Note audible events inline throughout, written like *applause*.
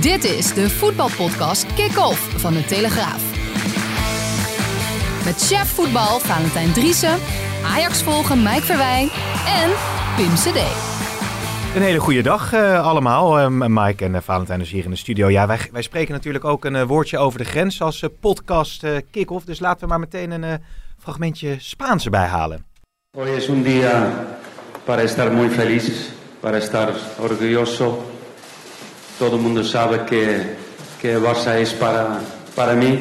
Dit is de voetbalpodcast Kick-Off van de Telegraaf. Met chef voetbal Valentijn Driessen, Ajax volgen Mike Verwij en Pim CD. Een hele goede dag uh, allemaal. Uh, Mike en uh, Valentijn is hier in de studio. Ja, wij, wij spreken natuurlijk ook een woordje over de grens als podcast kick-off. Dus laten we maar meteen een fragmentje Spaans erbij halen. Hoy es un día para estar muy feliz, para estar orgulloso. Todo el mundo sabe que, que Barça es para, para mí.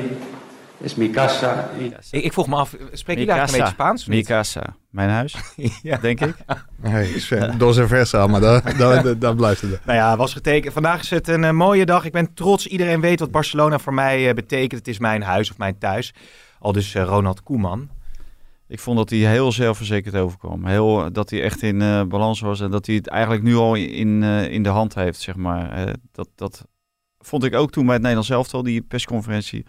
Es mi casa. Ik, ik vroeg me af, spreken jullie eigenlijk een beetje Spaans? Mi casa. Mijn huis, *laughs* ja. denk ik. Nee, dos en versa, maar daar, *laughs* daar, daar blijft het. Nou ja, was getekend. Vandaag is het een uh, mooie dag. Ik ben trots. Iedereen weet wat Barcelona voor mij uh, betekent. Het is mijn huis of mijn thuis. Al dus uh, Ronald Koeman. Ik vond dat hij heel zelfverzekerd overkwam. Heel, dat hij echt in balans was en dat hij het eigenlijk nu al in, in de hand heeft, zeg maar. dat, dat vond ik ook toen bij het Nederlands elftal, die persconferentie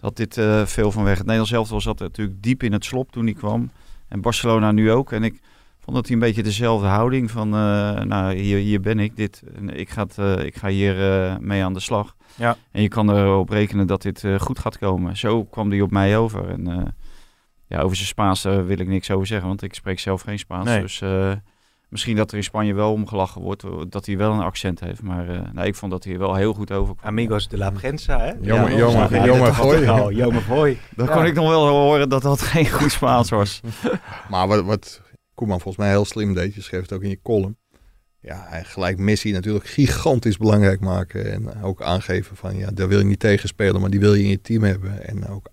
had dit veel van weg. Het Nederlands elftal zat natuurlijk diep in het slop toen hij kwam. En Barcelona nu ook. En ik vond dat hij een beetje dezelfde houding van, nou, hier, hier ben ik. Dit, ik, ga het, ik ga hier mee aan de slag. Ja. En je kan erop rekenen dat dit goed gaat komen. Zo kwam hij op mij over. En ja, over zijn Spaans wil ik niks over zeggen, want ik spreek zelf geen Spaans. Nee. Dus Misschien dat er in Spanje wel omgelachen wordt, dat hij wel een accent heeft. Maar uh, nou, ik vond dat hij wel heel goed overkwam. Amigos de la prensa, hè? Jonge, ja, jonge, jonge gooi. Jonge gooi. Dan ja. kon ik nog wel horen dat dat geen goed Spaans was. *laughs* maar wat, wat Koeman volgens mij heel slim deed, je schreef het ook in je column. Ja, hij gelijk Messi natuurlijk gigantisch belangrijk maken. En ook aangeven van, ja, daar wil je niet tegenspelen, maar die wil je in je team hebben. En ook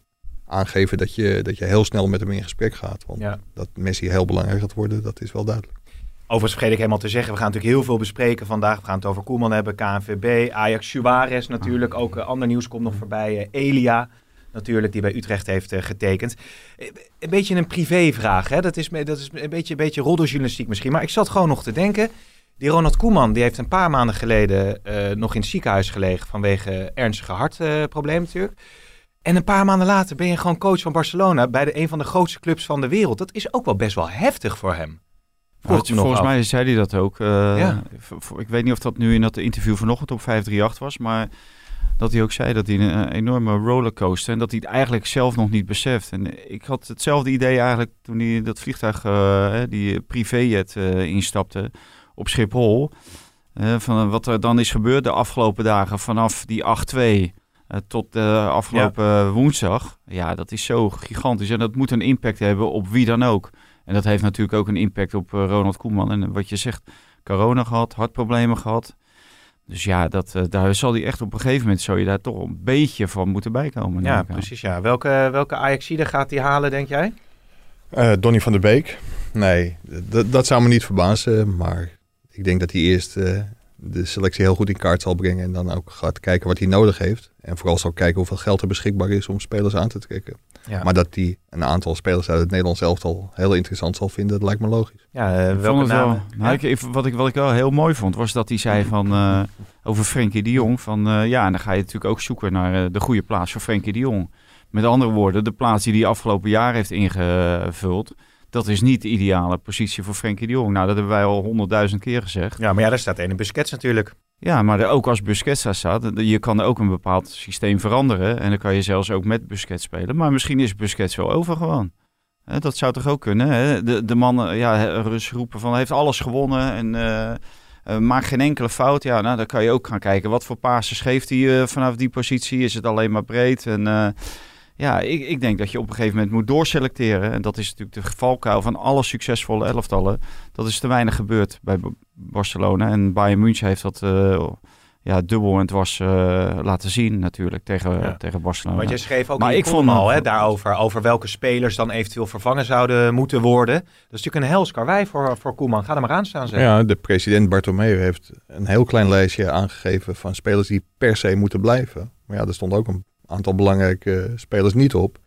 aangeven dat je, dat je heel snel met hem in gesprek gaat. Want ja. dat Messi heel belangrijk gaat worden, dat is wel duidelijk. Overigens vergeet ik helemaal te zeggen, we gaan natuurlijk heel veel bespreken vandaag. We gaan het over Koeman hebben, KNVB, Ajax, Suarez natuurlijk. Ook uh, ander nieuws komt nog voorbij. Uh, Elia natuurlijk, die bij Utrecht heeft uh, getekend. een beetje een privévraag, hè? Dat is, dat is een beetje, een beetje roddeljournalistiek misschien. Maar ik zat gewoon nog te denken, die Ronald Koeman, die heeft een paar maanden geleden nog in het ziekenhuis gelegen vanwege ernstige hartproblemen natuurlijk. En een paar maanden later ben je gewoon coach van Barcelona bij de, een van de grootste clubs van de wereld. Dat is ook wel best wel heftig voor hem. Nou, volgens mij zei hij dat ook. Uh, ja. Ik weet niet of dat nu in dat interview vanochtend op 538 was, maar dat hij ook zei dat hij een enorme rollercoaster en dat hij het eigenlijk zelf nog niet beseft. En ik had hetzelfde idee eigenlijk toen hij dat vliegtuig, uh, die privéjet uh, instapte op Schiphol. van wat er dan is gebeurd de afgelopen dagen vanaf die 8-2 tot de afgelopen ja. woensdag. Ja, dat is zo gigantisch en dat moet een impact hebben op wie dan ook. En dat heeft natuurlijk ook een impact op uh, Ronald Koeman. En wat je zegt, corona gehad, hartproblemen gehad. Dus ja, dat, uh, daar zal hij echt op een gegeven moment zou je daar toch een beetje van moeten bijkomen. Ja, precies. Ja. Welke, welke Ajaxide gaat hij halen, denk jij? Uh, Donny van der Beek. Nee, dat zou me niet verbazen. Maar ik denk dat hij eerst de selectie heel goed in kaart zal brengen. En dan ook gaat kijken wat hij nodig heeft. En vooral zal kijken hoeveel geld er beschikbaar is om spelers aan te trekken. Ja. Maar dat hij een aantal spelers uit het Nederlands elftal heel interessant zal vinden, dat lijkt me logisch. Ja, uh, welke namen? Nou, ja. ik, wat, ik, wat ik wel heel mooi vond, was dat hij zei van, uh, over Frenkie de Jong. Van, uh, ja, en dan ga je natuurlijk ook zoeken naar de goede plaats voor Frenkie de Jong. Met andere woorden, de plaats die hij afgelopen jaar heeft ingevuld dat is niet de ideale positie voor Frenkie de Jong. Nou, dat hebben wij al honderdduizend keer gezegd. Ja, maar ja, daar staat een Busquets natuurlijk. Ja, maar ook als Busquets daar staat, je kan ook een bepaald systeem veranderen. En dan kan je zelfs ook met Busquets spelen. Maar misschien is Busquets wel over gewoon. Dat zou toch ook kunnen? De, de mannen, ja, Rus roepen van, heeft alles gewonnen en uh, uh, maakt geen enkele fout. Ja, nou, dan kan je ook gaan kijken, wat voor passes geeft hij uh, vanaf die positie? Is het alleen maar breed? En ja, ik, ik denk dat je op een gegeven moment moet doorselecteren. En dat is natuurlijk de valkuil van alle succesvolle elftallen. Dat is te weinig gebeurd bij Barcelona. En Bayern München heeft dat uh, ja, dubbel en dwars uh, laten zien natuurlijk tegen, tegen Barcelona. Want je schreef ook maar ik vond al hè, daarover, over welke spelers dan eventueel vervangen zouden moeten worden. Dat is natuurlijk een hels karwei voor, voor Koeman. Ga er maar aan staan. Zeg. Ja, de president Bartomeu heeft een heel klein lijstje aangegeven van spelers die per se moeten blijven. Maar ja, er stond ook een aantal belangrijke spelers niet op.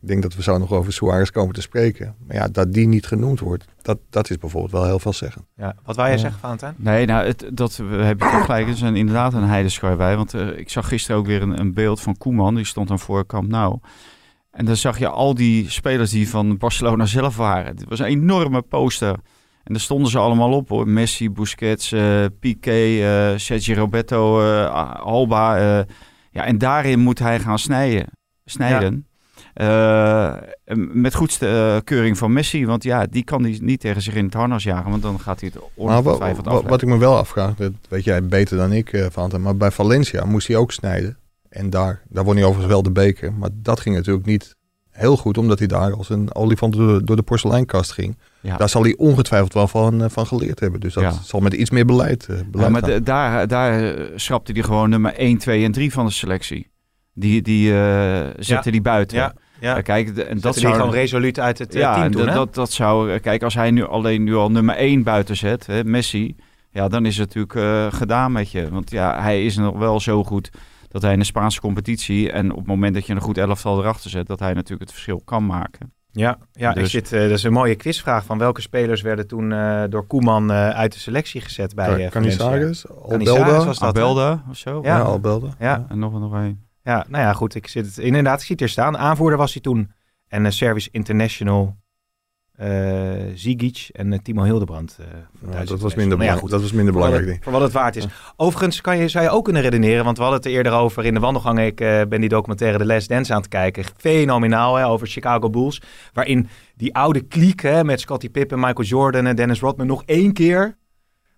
Ik denk dat we zo nog over Suarez komen te spreken. Maar ja, dat die niet genoemd wordt, dat, dat is bijvoorbeeld wel heel veel zeggen. Ja, wat wou jij zeggen, Valentijn? Nee, nou, het, dat heb je gelijk. Het zijn inderdaad een heidenschar bij. Want uh, ik zag gisteren ook weer een, een, beeld van Koeman. Die stond dan voor Camp Nou. En dan zag je al die spelers die van Barcelona zelf waren. Het was een enorme poster. En daar stonden ze allemaal op hoor. Messi, Busquets, uh, Piqué, uh, Sergio Roberto, Alba. Ja, en daarin moet hij gaan snijden. snijden. Uh, met goedkeuring van Messi. Want ja, die kan die niet tegen zich in het harnas jagen. Want dan gaat hij het ongetwijfeld wat, wat, ik me wel afvraag, dat weet jij beter dan ik, uh, maar bij Valencia moest hij ook snijden. En daar, daar won hij overigens wel de beker. Maar dat ging natuurlijk niet heel goed, omdat hij daar als een olifant door, door de porseleinkast ging. Ja. Daar zal hij ongetwijfeld wel van, eh, van geleerd hebben. Dus dat zal met iets meer beleid, uh, beleid ja, maar daar, daar schrapte hij gewoon nummer 1, 2 en 3 van de selectie. Die, die uh, zette die buiten. Ja. Ja. kijk, en dat zou gewoon resoluut uit het ja, team doen, dat, dat zou, kijk, als hij nu alleen nu al nummer 1 buiten zet, hè, Messi, ja, dan is het natuurlijk gedaan met je. Want ja, hij is nog wel zo goed dat hij in de Spaanse competitie en op het moment dat je een goed elftal erachter zet, dat hij natuurlijk het verschil kan maken. Ja, ja dus. ik zit, uh, dat is een mooie quizvraag van welke spelers werden toen uh, door Koeman uh, uit de selectie gezet bij uh, Canizares, Albelda, was dat, Albelda of zo. Ja, ja Albelda. Ja. ja. en nog, nog een. Ja, nou ja, goed. Ik zit het, inderdaad, ik zie het er staan. Aanvoerder was hij toen. En een Service International uh, Zigic en uh, Timo Hildebrand. Uh, dat, was minder ja, goed, dat was minder belangrijk. Voor, voor wat het waard is. Overigens kan je, zou je ook kunnen redeneren, want we hadden het er eerder over in de wandelgang. Ik ben die documentaire The Last Dance aan het kijken. Fenomenaal hè, over Chicago Bulls. Waarin die oude kliek hè, met Scottie Pippen, Michael Jordan en Dennis Rodman nog één keer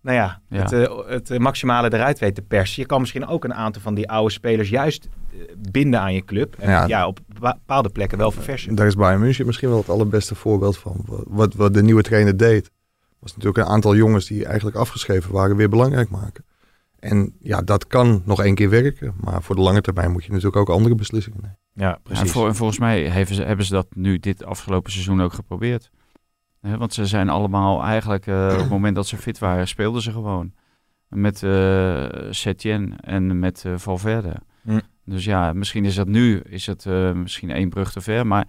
nou ja, het, uh, het, maximale eruit weet te persen. Je kan misschien ook een aantal van die oude spelers juist eh, binden aan je club. En ja. op bepaalde plekken wel verversen. Daar is Bayern München misschien wel het allerbeste voorbeeld van. Wat, wat de nieuwe trainer deed, was natuurlijk een aantal jongens die eigenlijk afgeschreven waren, weer belangrijk maken. En ja, dat kan nog één keer werken. Maar voor de lange termijn moet je natuurlijk ook andere beslissingen nemen. Ja, precies. en volgens mij hebben ze, hebben ze dat nu dit afgelopen seizoen ook geprobeerd want ze zijn allemaal eigenlijk, uh, op het moment dat ze fit waren, speelden ze gewoon. Met uh, Setien en met uh, Valverde. Hm. Dus ja, misschien is dat nu is het, misschien één brug te ver. Maar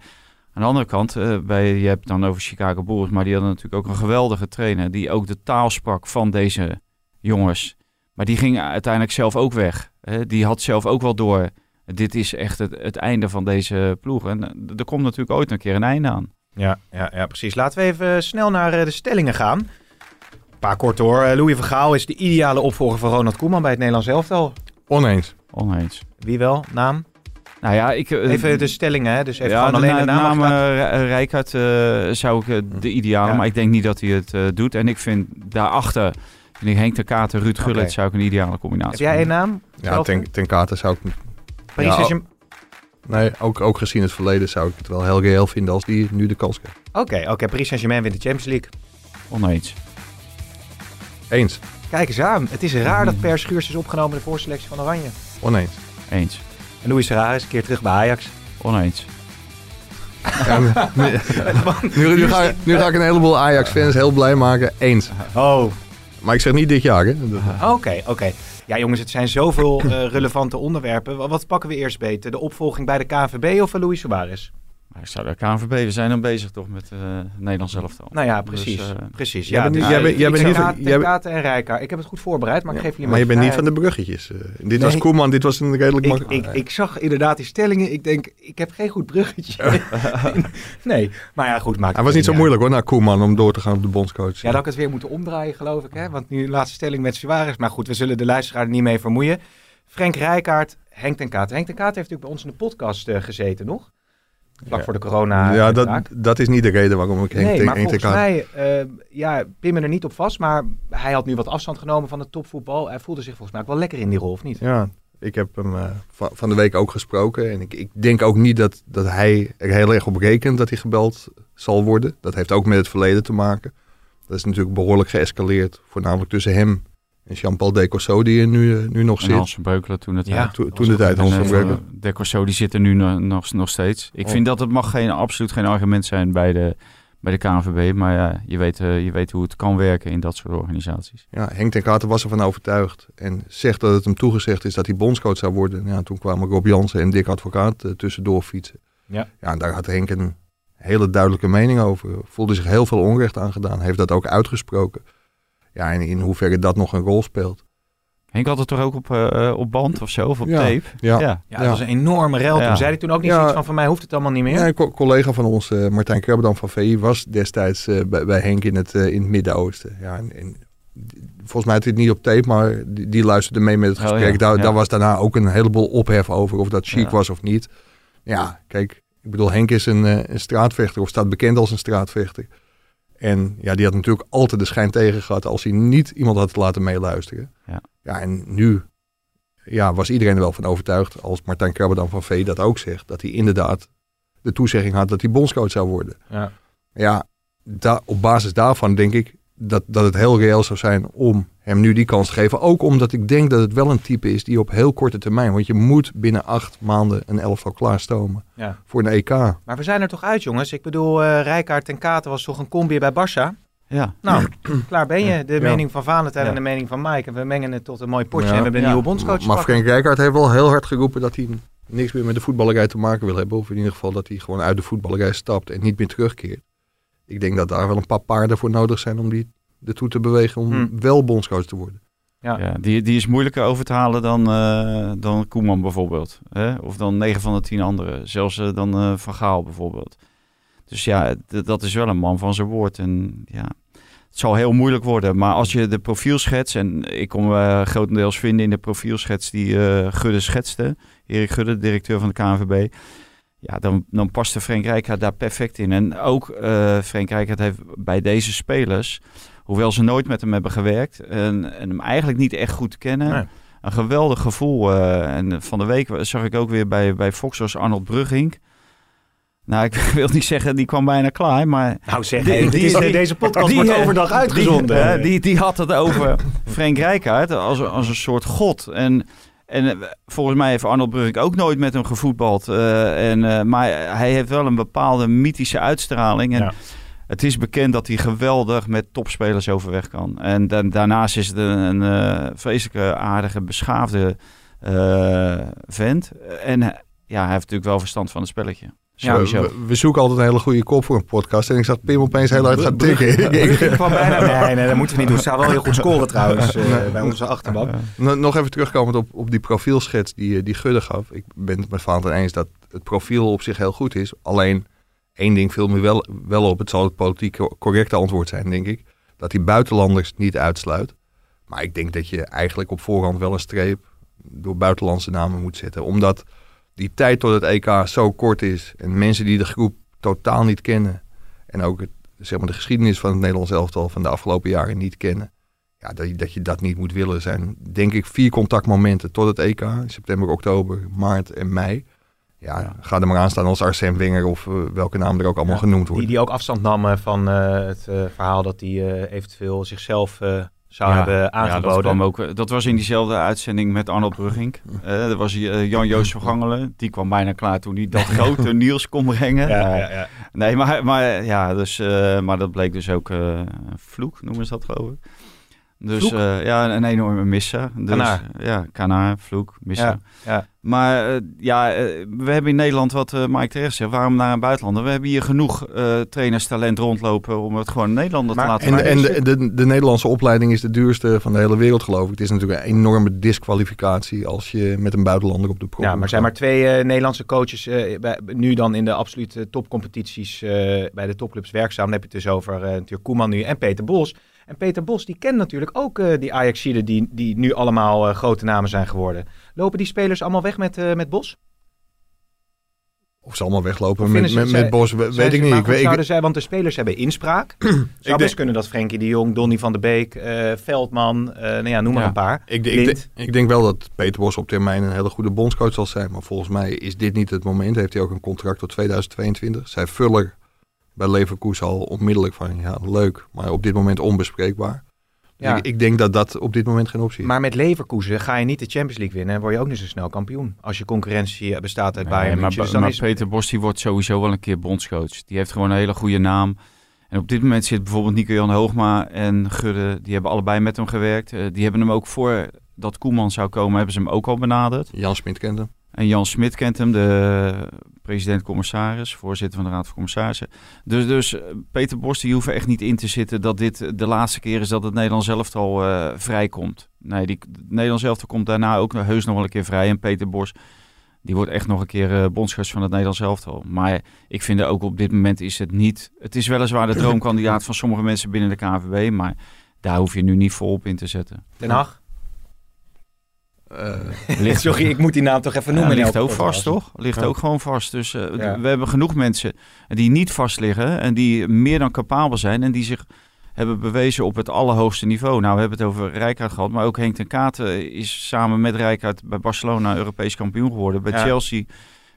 aan de andere kant, bij, je hebt dan over Chicago Bulls, maar die hadden natuurlijk ook een geweldige trainer die ook de taal sprak van deze jongens. Maar die ging uiteindelijk zelf ook weg. Hè? Die had zelf ook wel door, dit is echt het, het einde van deze ploeg. En er komt natuurlijk ooit een keer een einde aan. Ja, ja, ja, precies. Laten we even snel naar eh, de stellingen gaan. Een paar kort hoor. Eh, Louis van Gaal is de ideale opvolger van Ronald Koeman bij het Nederlands elftal. Oneens. Oneens. Wie wel? Naam? Nou ja, ik... Uh, even de stellingen, hè? Dus even ja, alleen de naam. naam Rijkaard zou ik de ideale, maar ik denk niet dat hij het doet. En ik vind daarachter, vind ik Henk de Kater, Ruud Gullit, okay. zou ik een ideale combinatie Heb jij een naam? Ja, ten, ten Kater zou ik... Paris ja, Nee, ook, ook gezien het verleden zou ik het wel heel geheel vinden als die nu de kans krijgt. Oké, oké. Okay. Paris Saint-Germain wint de Champions League. Oneens. Eens. Kijk eens aan. Het is raar dat Per Schuurs is opgenomen in de voorselectie van Oranje. Oneens. Eens. En Louis Serra is een keer terug bij Ajax. Oneens. Ja, nu, nu, ga, nu ga ik een heleboel Ajax-fans heel blij maken. Eens. Oh. Maar ik zeg niet dit jaar, hè? Oké, oké. Ja, jongens, het zijn zoveel uh, *laughs* relevante onderwerpen. Wat pakken we eerst beter? De opvolging bij de KNVB of van Luis Suarez? Ik zou de KNVB, we zijn dan bezig toch met uh, Nederland zelf al. Nou ja, precies. Dus, uh, precies. Ja, jij bent, jij bent, jij bent niet van jij Katen en Rijka. Ik heb het goed voorbereid, maar ik geef jullie Maar je bent niet van de bruggetjes. Uh, dit nee, was Koeman, dit was een redelijk ik, ik, ik, zag inderdaad die stellingen. Ik denk, ik heb geen goed bruggetje. *laughs* nee, maar ja, goed. Maakt het was niet zo moeilijk hoor, naar Koeman, om door te gaan op de bondscoach. Ja, dat ik het weer moeten omdraaien, geloof ik. Hè? Want nu de laatste stelling met Suarez. Maar goed, we zullen de luisteraar er niet mee vermoeien. Frank Rijkaard, Henk ten Kaat. Henk ten Kaat heeft natuurlijk bij ons in de podcast gezeten nog vlak voor de corona. Ja, dat, dat is niet de reden waarom ik Henk Nee, maar volgens mij, uh, ja, pin me er niet op vast, maar hij had nu wat afstand genomen van het topvoetbal. Hij voelde zich volgens mij ook wel lekker in die rol, of niet? Ja, ik heb hem uh, van de week ook gesproken. En ik, ik denk ook niet dat, dat hij er heel erg op rekent dat hij gebeld zal worden. Dat heeft ook met het verleden te maken. Dat is natuurlijk behoorlijk geëscaleerd, voornamelijk tussen hem En Jean-Paul Decosso die er nu, nu nog en zit. Hans van Breukelen toen het Ja, toen de tijd Hans van eh, Breukelen. De Corso die zit er nu nog, nog, nog steeds. Ik Oh. vind dat het mag geen, absoluut geen argument zijn bij de, bij de KNVB. Maar ja, je weet, eh, je weet hoe het kan werken in dat soort organisaties. Ja, Henk ten Katen was ervan overtuigd. En zegt dat het hem toegezegd is dat hij bondscoach zou worden. Ja, toen kwamen Rob Jansen en Dick Advocaat eh, tussendoor fietsen. Ja. ja, en daar had Henk een hele duidelijke mening over. Voelde zich heel veel onrecht aangedaan. Heeft dat ook uitgesproken. Ja, en in hoeverre dat nog een rol speelt. Henk had het toch ook op, eh, op band of zo, of op Ja. tape? Ja, ja. Ja, dat was een enorme rel. Ja. Toen zei hij toen ook niet Ja. zoiets van, van mij hoeft het allemaal niet meer. Ja, een co- collega van ons, eh, Martijn Krabberdam van VI, was destijds eh, bij, bij Henk in het, eh, in het Midden-Oosten. Ja, en, volgens mij had hij het niet op tape, maar die, die luisterde mee met het Oh, gesprek. ja, daar, ja. daar was daarna ook een heleboel ophef over of dat chic Ja. was of niet. Ja, kijk, ik bedoel, Henk is een, eh, een straatvechter of staat bekend als een straatvechter. En ja, die had natuurlijk altijd de schijn tegen gehad als hij niet iemand had laten meeluisteren. Ja. ja, en nu ja, was iedereen er wel van overtuigd, als Martijn Krabberdam van V dat ook zegt, dat hij inderdaad de toezegging had dat hij bondscoach zou worden. Ja. Ja, da- op basis daarvan denk ik dat, dat het heel reëel zou zijn om hem nu die kans te geven. Ook omdat ik denk dat het wel een type is die op heel korte termijn, want je moet binnen acht maanden een elftal klaarstomen Ja. voor een EK. Maar we zijn er toch uit, jongens. Ik bedoel, eh Rijkaard en Katen was toch een combi bij Barça? Ja. Nou, *clears throat* klaar ben je. De Ja. mening van Valentijn Ja. en de mening van Mike. En we mengen het tot een mooi potje Ja. en we hebben een Ja. nieuwe bondscoach. Maar. Frank Rijkaard heeft wel heel hard geroepen dat hij niks meer met de voetballerij te maken wil hebben. Of in ieder geval dat hij gewoon uit de voetballerij stapt en niet meer terugkeert. Ik denk dat daar wel een paar paarden voor nodig zijn om die ertoe te bewegen om Hmm. wel bondscoach te worden. Ja. Ja, die, die is moeilijker over te halen dan, eh, dan Koeman bijvoorbeeld. Hè? Of dan 9 van de 10 anderen. Zelfs eh, dan eh, Van Gaal bijvoorbeeld. Dus ja, dat is wel een man van zijn woord. En ja, het zal heel moeilijk worden. Maar als je de profielschets... En ik kon grotendeels vinden in de profielschets die eh Gudde schetste. Erik Gudde, directeur van de KNVB. Ja, dan, dan past de Frank Rijkaard daar perfect in. En ook eh Frank Rijkaard heeft bij deze spelers... Hoewel ze nooit met hem hebben gewerkt en, en hem eigenlijk niet echt goed kennen. Nee. Een geweldig gevoel. eh, en van de week zag ik ook weer bij, bij Fox als Arnold Brugging. Nou, ik *laughs* wil niet zeggen, die kwam bijna klaar, maar... Nou zeg, Die- deze podcast die, wordt overdag uitgezonden. Die, die, die had het over Frank Rijkaard als, als een soort god. En, en eh, volgens mij heeft Arnold Brugging ook nooit met hem gevoetbald. eh, en, eh, maar hij heeft wel een bepaalde mythische uitstraling. En Ja. het is bekend dat hij geweldig met topspelers overweg kan. En da- daarnaast is het een, een vreselijke, aardige, beschaafde vent. En ja, hij heeft natuurlijk wel verstand van het spelletje. Ja, we, we zoeken altijd een hele goede kop voor een podcast. En ik zag Pim opeens heel hard gaan tikken. Ik kwam *laughs* bijna... Nee, nee, dat moeten we niet doen. Ze zou wel heel goed scoren trouwens eh, bij onze achterban. Nog even terugkomend op, op die profielschets die, eh, die Gudde gaf. Ik ben het met Valentijn eens dat het profiel op zich heel goed is. Alleen één ding viel me wel, wel op. Het zal het politiek co- correcte antwoord zijn, denk ik. Dat hij buitenlanders niet uitsluit. Maar ik denk dat je eigenlijk op voorhand wel een streep door buitenlandse namen moet zetten. Omdat die tijd tot het EK zo kort is. En mensen die de groep totaal niet kennen. En ook het, zeg maar de geschiedenis van het Nederlands elftal van de afgelopen jaren niet kennen. Ja, dat, je- dat je dat niet moet willen. Zijn denk ik vier contactmomenten tot het EK. September, oktober, maart en mei. Ja, ga er maar aan staan als Arsène Wenger of eh, welke naam er ook allemaal Ja, genoemd wordt. Die, die ook afstand nam eh, van eh, het verhaal dat hij eventueel zichzelf eh, zou hebben Ja, dat, aangeboden. kwam ook, eh, dat was in diezelfde uitzending met Arnold Brugging. *laughs* Eh dat was eh, Jan-Joos Vergangelen. Die kwam bijna klaar toen hij dat *laughs* grote Niels kon brengen. ja, Eh, ja, ja. Nee, maar, maar, ja, dus, eh, maar dat bleek dus ook eh, een vloek, noemen ze dat geloof ik. Dus eh, ja, een, enorme misser. Dus, Kanaar. Ja, kanaar, vloek, misser. Ja, ja. Maar eh, ja, eh, we hebben in Nederland, wat Mike terecht zegt, waarom naar een buitenlander? We hebben hier genoeg eh trainerstalent rondlopen om het gewoon Nederlander te laten En, maken. en de, de, de Nederlandse opleiding is de duurste van de hele wereld, geloof ik. Het is natuurlijk een enorme disqualificatie als je met een buitenlander op de proef Ja, maar er zijn maar twee eh, Nederlandse coaches eh, bij, nu dan in de absolute topcompetities eh, bij de topclubs werkzaam. Dan heb je het dus over eh, natuurlijk Koeman nu en Peter Bos. En Peter Bos, die kent natuurlijk ook eh, die Ajaxiden die, die nu allemaal eh, grote namen zijn geworden. Lopen die spelers allemaal weg met, eh, met Bos? Of ze allemaal weglopen met, ze- met, Bos, weet ze- ik niet. maar Ik, weet- zouden zij, want de spelers hebben inspraak. *clears throat* Zou best denk- kunnen dat Frenkie de Jong, Donny van der Beek, Veldman, nou ja, noem maar Ja. een paar. ik, ik, ik, ik denk wel dat Peter Bos op termijn een hele goede bondscoach zal zijn. Maar volgens mij is dit niet het moment. Heeft hij ook een contract tot 2022. Zij Vuller bij Leverkusen al onmiddellijk van ja, leuk, maar op dit moment onbespreekbaar. Ja. Ik, ik, denk dat dat op dit moment geen optie is. Maar met Leverkusen ga je niet de Champions League winnen en word je ook niet zo snel kampioen. Als je concurrentie bestaat uit Bayern Maar, dus maar Peter Bos die wordt sowieso wel een keer bondscoach. Die heeft gewoon een hele goede naam. En op dit moment zit bijvoorbeeld Nico-Jan Hoogma en Gudde, die hebben allebei met hem gewerkt. Uh, die hebben hem ook voor dat Koeman zou komen, hebben ze hem ook al benaderd. Jan Smit kent hem. En Jan Smit kent hem, de president-commissaris, voorzitter van de Raad van Commissarissen. Dus, dus eh, Peter Bos, die hoeft echt niet in te zitten dat dit de laatste keer is dat het Nederlands elftal uh, vrijkomt. Nee, die, het Nederlands elftal komt daarna ook heus nog wel een keer vrij. En Peter Bos, die wordt echt nog een keer uh, bondscoach van het Nederlands elftal. Maar ik vind ook op dit moment is het niet... Het is weliswaar de droomkandidaat van sommige mensen binnen de KNVB, maar daar hoef je nu niet volop in te zetten. Den Haag? Uh, Sorry, ik moet die naam toch even noemen. Ligt ook vast, toch? Ligt ook gewoon vast. Dus uh, we hebben genoeg mensen die niet vast liggen en die meer dan capabel zijn en die zich hebben bewezen op het allerhoogste niveau. Nou, we hebben het over Rijkaard gehad, maar ook Henk ten Katen is samen met Rijkaard bij Barcelona Europees kampioen geworden. Bij Chelsea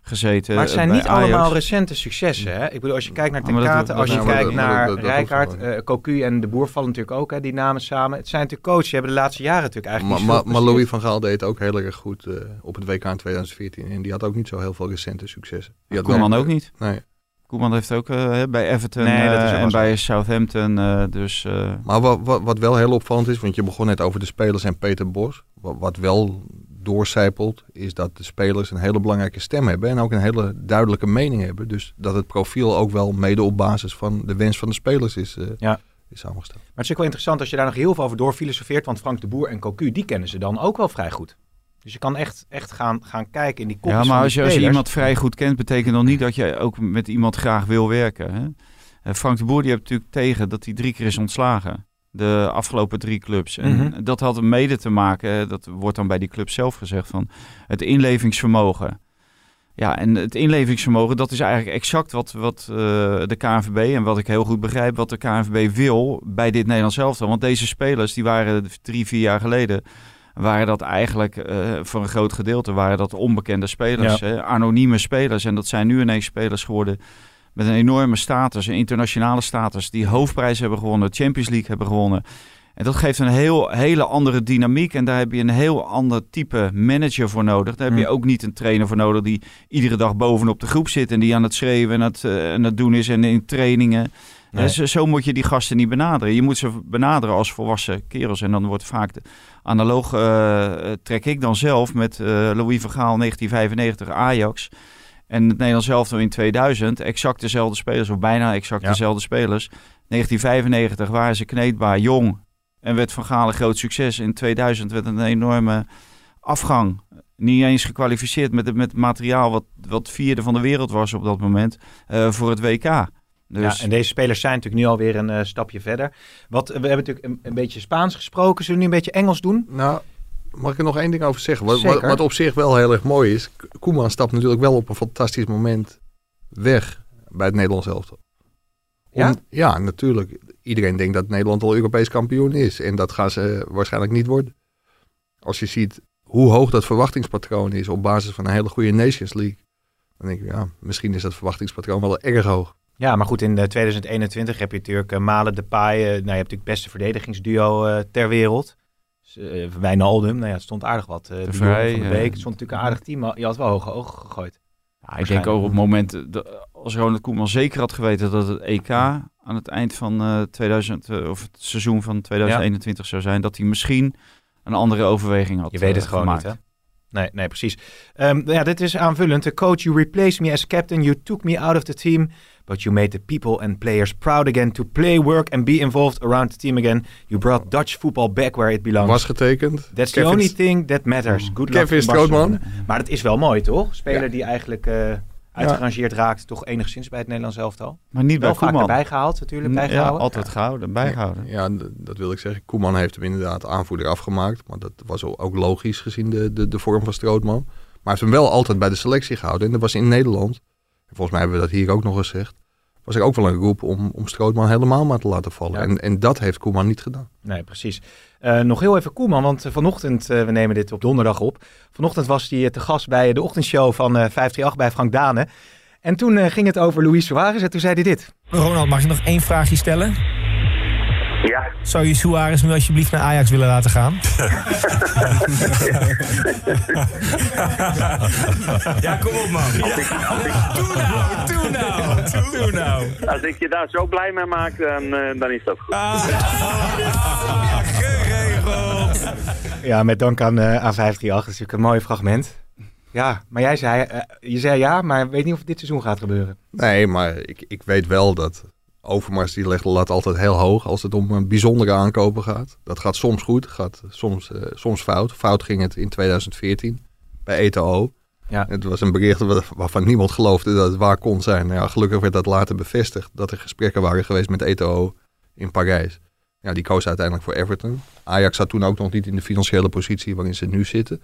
gezeten. Maar het zijn niet allemaal recente successen. Hè? Ik bedoel, als je kijkt naar Ten Kate, als je kijkt naar Rijkaard, uh, Cocu en De Boer vallen natuurlijk ook, hè, die namen samen. Het zijn natuurlijk coaches, die hebben de laatste jaren natuurlijk eigenlijk Maar, maar, maar Louis van Gaal deed ook heel erg goed uh, op het WK in 2014. En die had ook niet zo heel veel recente successen. Die had Koeman ook niet? Nee. Koeman heeft ook uh, bij Everton nee, uh, en bij Southampton. Uh, dus, Maar wat, wat, wat, wel heel opvallend is, want je begon net over de spelers en Peter Bos. Wat, wat wel doorcijpelt, is dat de spelers een hele belangrijke stem hebben en ook een hele duidelijke mening hebben. Dus dat het profiel ook wel mede op basis van de wens van de spelers is, uh, ja. is samengesteld. Maar het is ook wel interessant als je daar nog heel veel over doorfilosofeert, want Frank de Boer en Cocu, die kennen ze dan ook wel vrij goed. Dus je kan echt, echt gaan, gaan kijken in die kopjes Ja, maar als je, als je iemand vrij goed kent, betekent dan niet dat je ook met iemand graag wil werken. Hè? Eh, Frank de Boer die heeft natuurlijk tegen dat hij drie keer is ontslagen de afgelopen drie clubs. En mhm. dat had mede te maken, dat wordt dan bij die club zelf gezegd, van het inlevingsvermogen. Ja, en het inlevingsvermogen, dat is eigenlijk exact wat, wat uh, de KNVB en wat ik heel goed begrijp, wat de KNVB wil bij dit Nederlands elftal. Want deze spelers, die waren drie, vier jaar geleden, waren dat eigenlijk uh, voor een groot gedeelte waren dat onbekende spelers, hè, anonieme spelers. En dat zijn nu ineens spelers geworden met een enorme status, een internationale status, die hoofdprijs hebben gewonnen, Champions League hebben gewonnen. En dat geeft een heel, hele andere dynamiek. En daar heb je een heel ander type manager voor nodig. Daar heb je hm. ook niet een trainer voor nodig die iedere dag bovenop de groep zit en die aan het schreeuwen en het, uh, en het doen is en in trainingen. Nee. Dus, zo moet je die gasten niet benaderen. Je moet ze benaderen als volwassen kerels. En dan wordt vaak de analoog uh, trek ik dan zelf met uh, Louis van Gaal 1995 Ajax. En het Nederlands elftal in 2000, exact dezelfde spelers, of bijna exact dezelfde spelers. 1995 waren ze kneedbaar, jong. En werd Van Gaal een groot succes. In 2000 werd een enorme afgang. Niet eens gekwalificeerd met het, met materiaal wat, wat vierde van de wereld was op dat moment uh, voor het WK. Dus... Ja, en deze spelers zijn natuurlijk nu alweer een uh, stapje verder. Wat, we hebben natuurlijk een, een, beetje Spaans gesproken. Zullen we nu een beetje Engels doen? Nou, Mag ik er nog één ding over zeggen? Wat, wat, wat, op zich wel heel erg mooi is. Koeman stapt natuurlijk wel op een fantastisch moment weg bij het Nederlands elftal. ja? Ja, natuurlijk. Iedereen denkt dat Nederland al Europees kampioen is. En dat gaan ze waarschijnlijk niet worden. Als je ziet hoe hoog dat verwachtingspatroon is op basis van een hele goede Nations League. Dan denk ik, ja, misschien is dat verwachtingspatroon wel erg hoog. Ja, maar goed, in 2021 heb je natuurlijk uh, Malen, Depay. Uh, nou, je hebt natuurlijk het beste verdedigingsduo ter wereld. Uh, Wijnaldum, nou ja, het stond aardig wat. Uh, de Vrij, van de Beek, het stond natuurlijk een aardig team, maar je had wel hoge ogen gegooid. Ja, ik denk ook op het moment, als Ronald Koeman zeker had geweten dat het EK aan het eind van uh, 2000, of het seizoen van 2021 ja. zou zijn, dat hij misschien een andere overweging had Je weet het gewoon niet, hè? Nee, nee, precies. Um, ja, dit is aanvullend. The coach, you replaced me as captain. You took me out of the team. But you made the people and players proud again to play, work and be involved around the team again. You brought Dutch football back where it belongs. Was getekend. That's the only thing that matters. Good luck Kevin Strootman. Maar dat is wel mooi, toch? Speler die eigenlijk uh, uitgerangeerd ja. raakt, toch enigszins bij het Nederlands elftal. Maar niet wel bij Koeman. erbij gehaald, natuurlijk. Bijgehouden. Ja, altijd gehouden, bijgehouden. Ja, dat wil ik zeggen. Koeman heeft hem inderdaad aanvoerder afgemaakt. Maar dat was ook logisch gezien de, de, de vorm van Strootman. Maar hij heeft hem wel altijd bij de selectie gehouden. En dat was in Nederland. Volgens mij hebben we dat hier ook nog gezegd was ik ook wel een roep om, om Strootman helemaal maar te laten vallen. En, en dat heeft Koeman niet gedaan. Nee, precies. Uh, nog heel even Koeman, want vanochtend, uh, we nemen dit op donderdag op. Vanochtend was hij te gast bij de ochtendshow van 538 bij Frank Dane. En toen ging het over Luis Suarez en toen zei hij dit. Ronald, mag je nog één vraagje stellen? Ja. Zou je Suarez nu alsjeblieft naar Ajax willen laten gaan? ja, kom op man. Ja. Doe nou, doe nou, doe nou. Als ik je daar zo blij mee maak, dan, uh, dan is dat goed. Ah. Ja, geregeld. Ja, met dank aan uh, A538. Dat is natuurlijk een mooi fragment. Ja, maar jij zei, uh, je zei ja, maar weet niet of het dit seizoen gaat gebeuren. Nee, maar ik, ik weet wel dat Overmars die legt de lat altijd heel hoog als het om een bijzondere aankopen gaat. Dat gaat soms goed, gaat soms, uh, soms fout. Fout ging het in 2014 bij ETO. Ja. Het was een bericht waarvan niemand geloofde dat het waar kon zijn. Nou ja, gelukkig werd dat later bevestigd dat er gesprekken waren geweest met ETO in Parijs. Ja, die koos uiteindelijk voor Everton. Ajax zat toen ook nog niet in de financiële positie waarin ze nu zitten.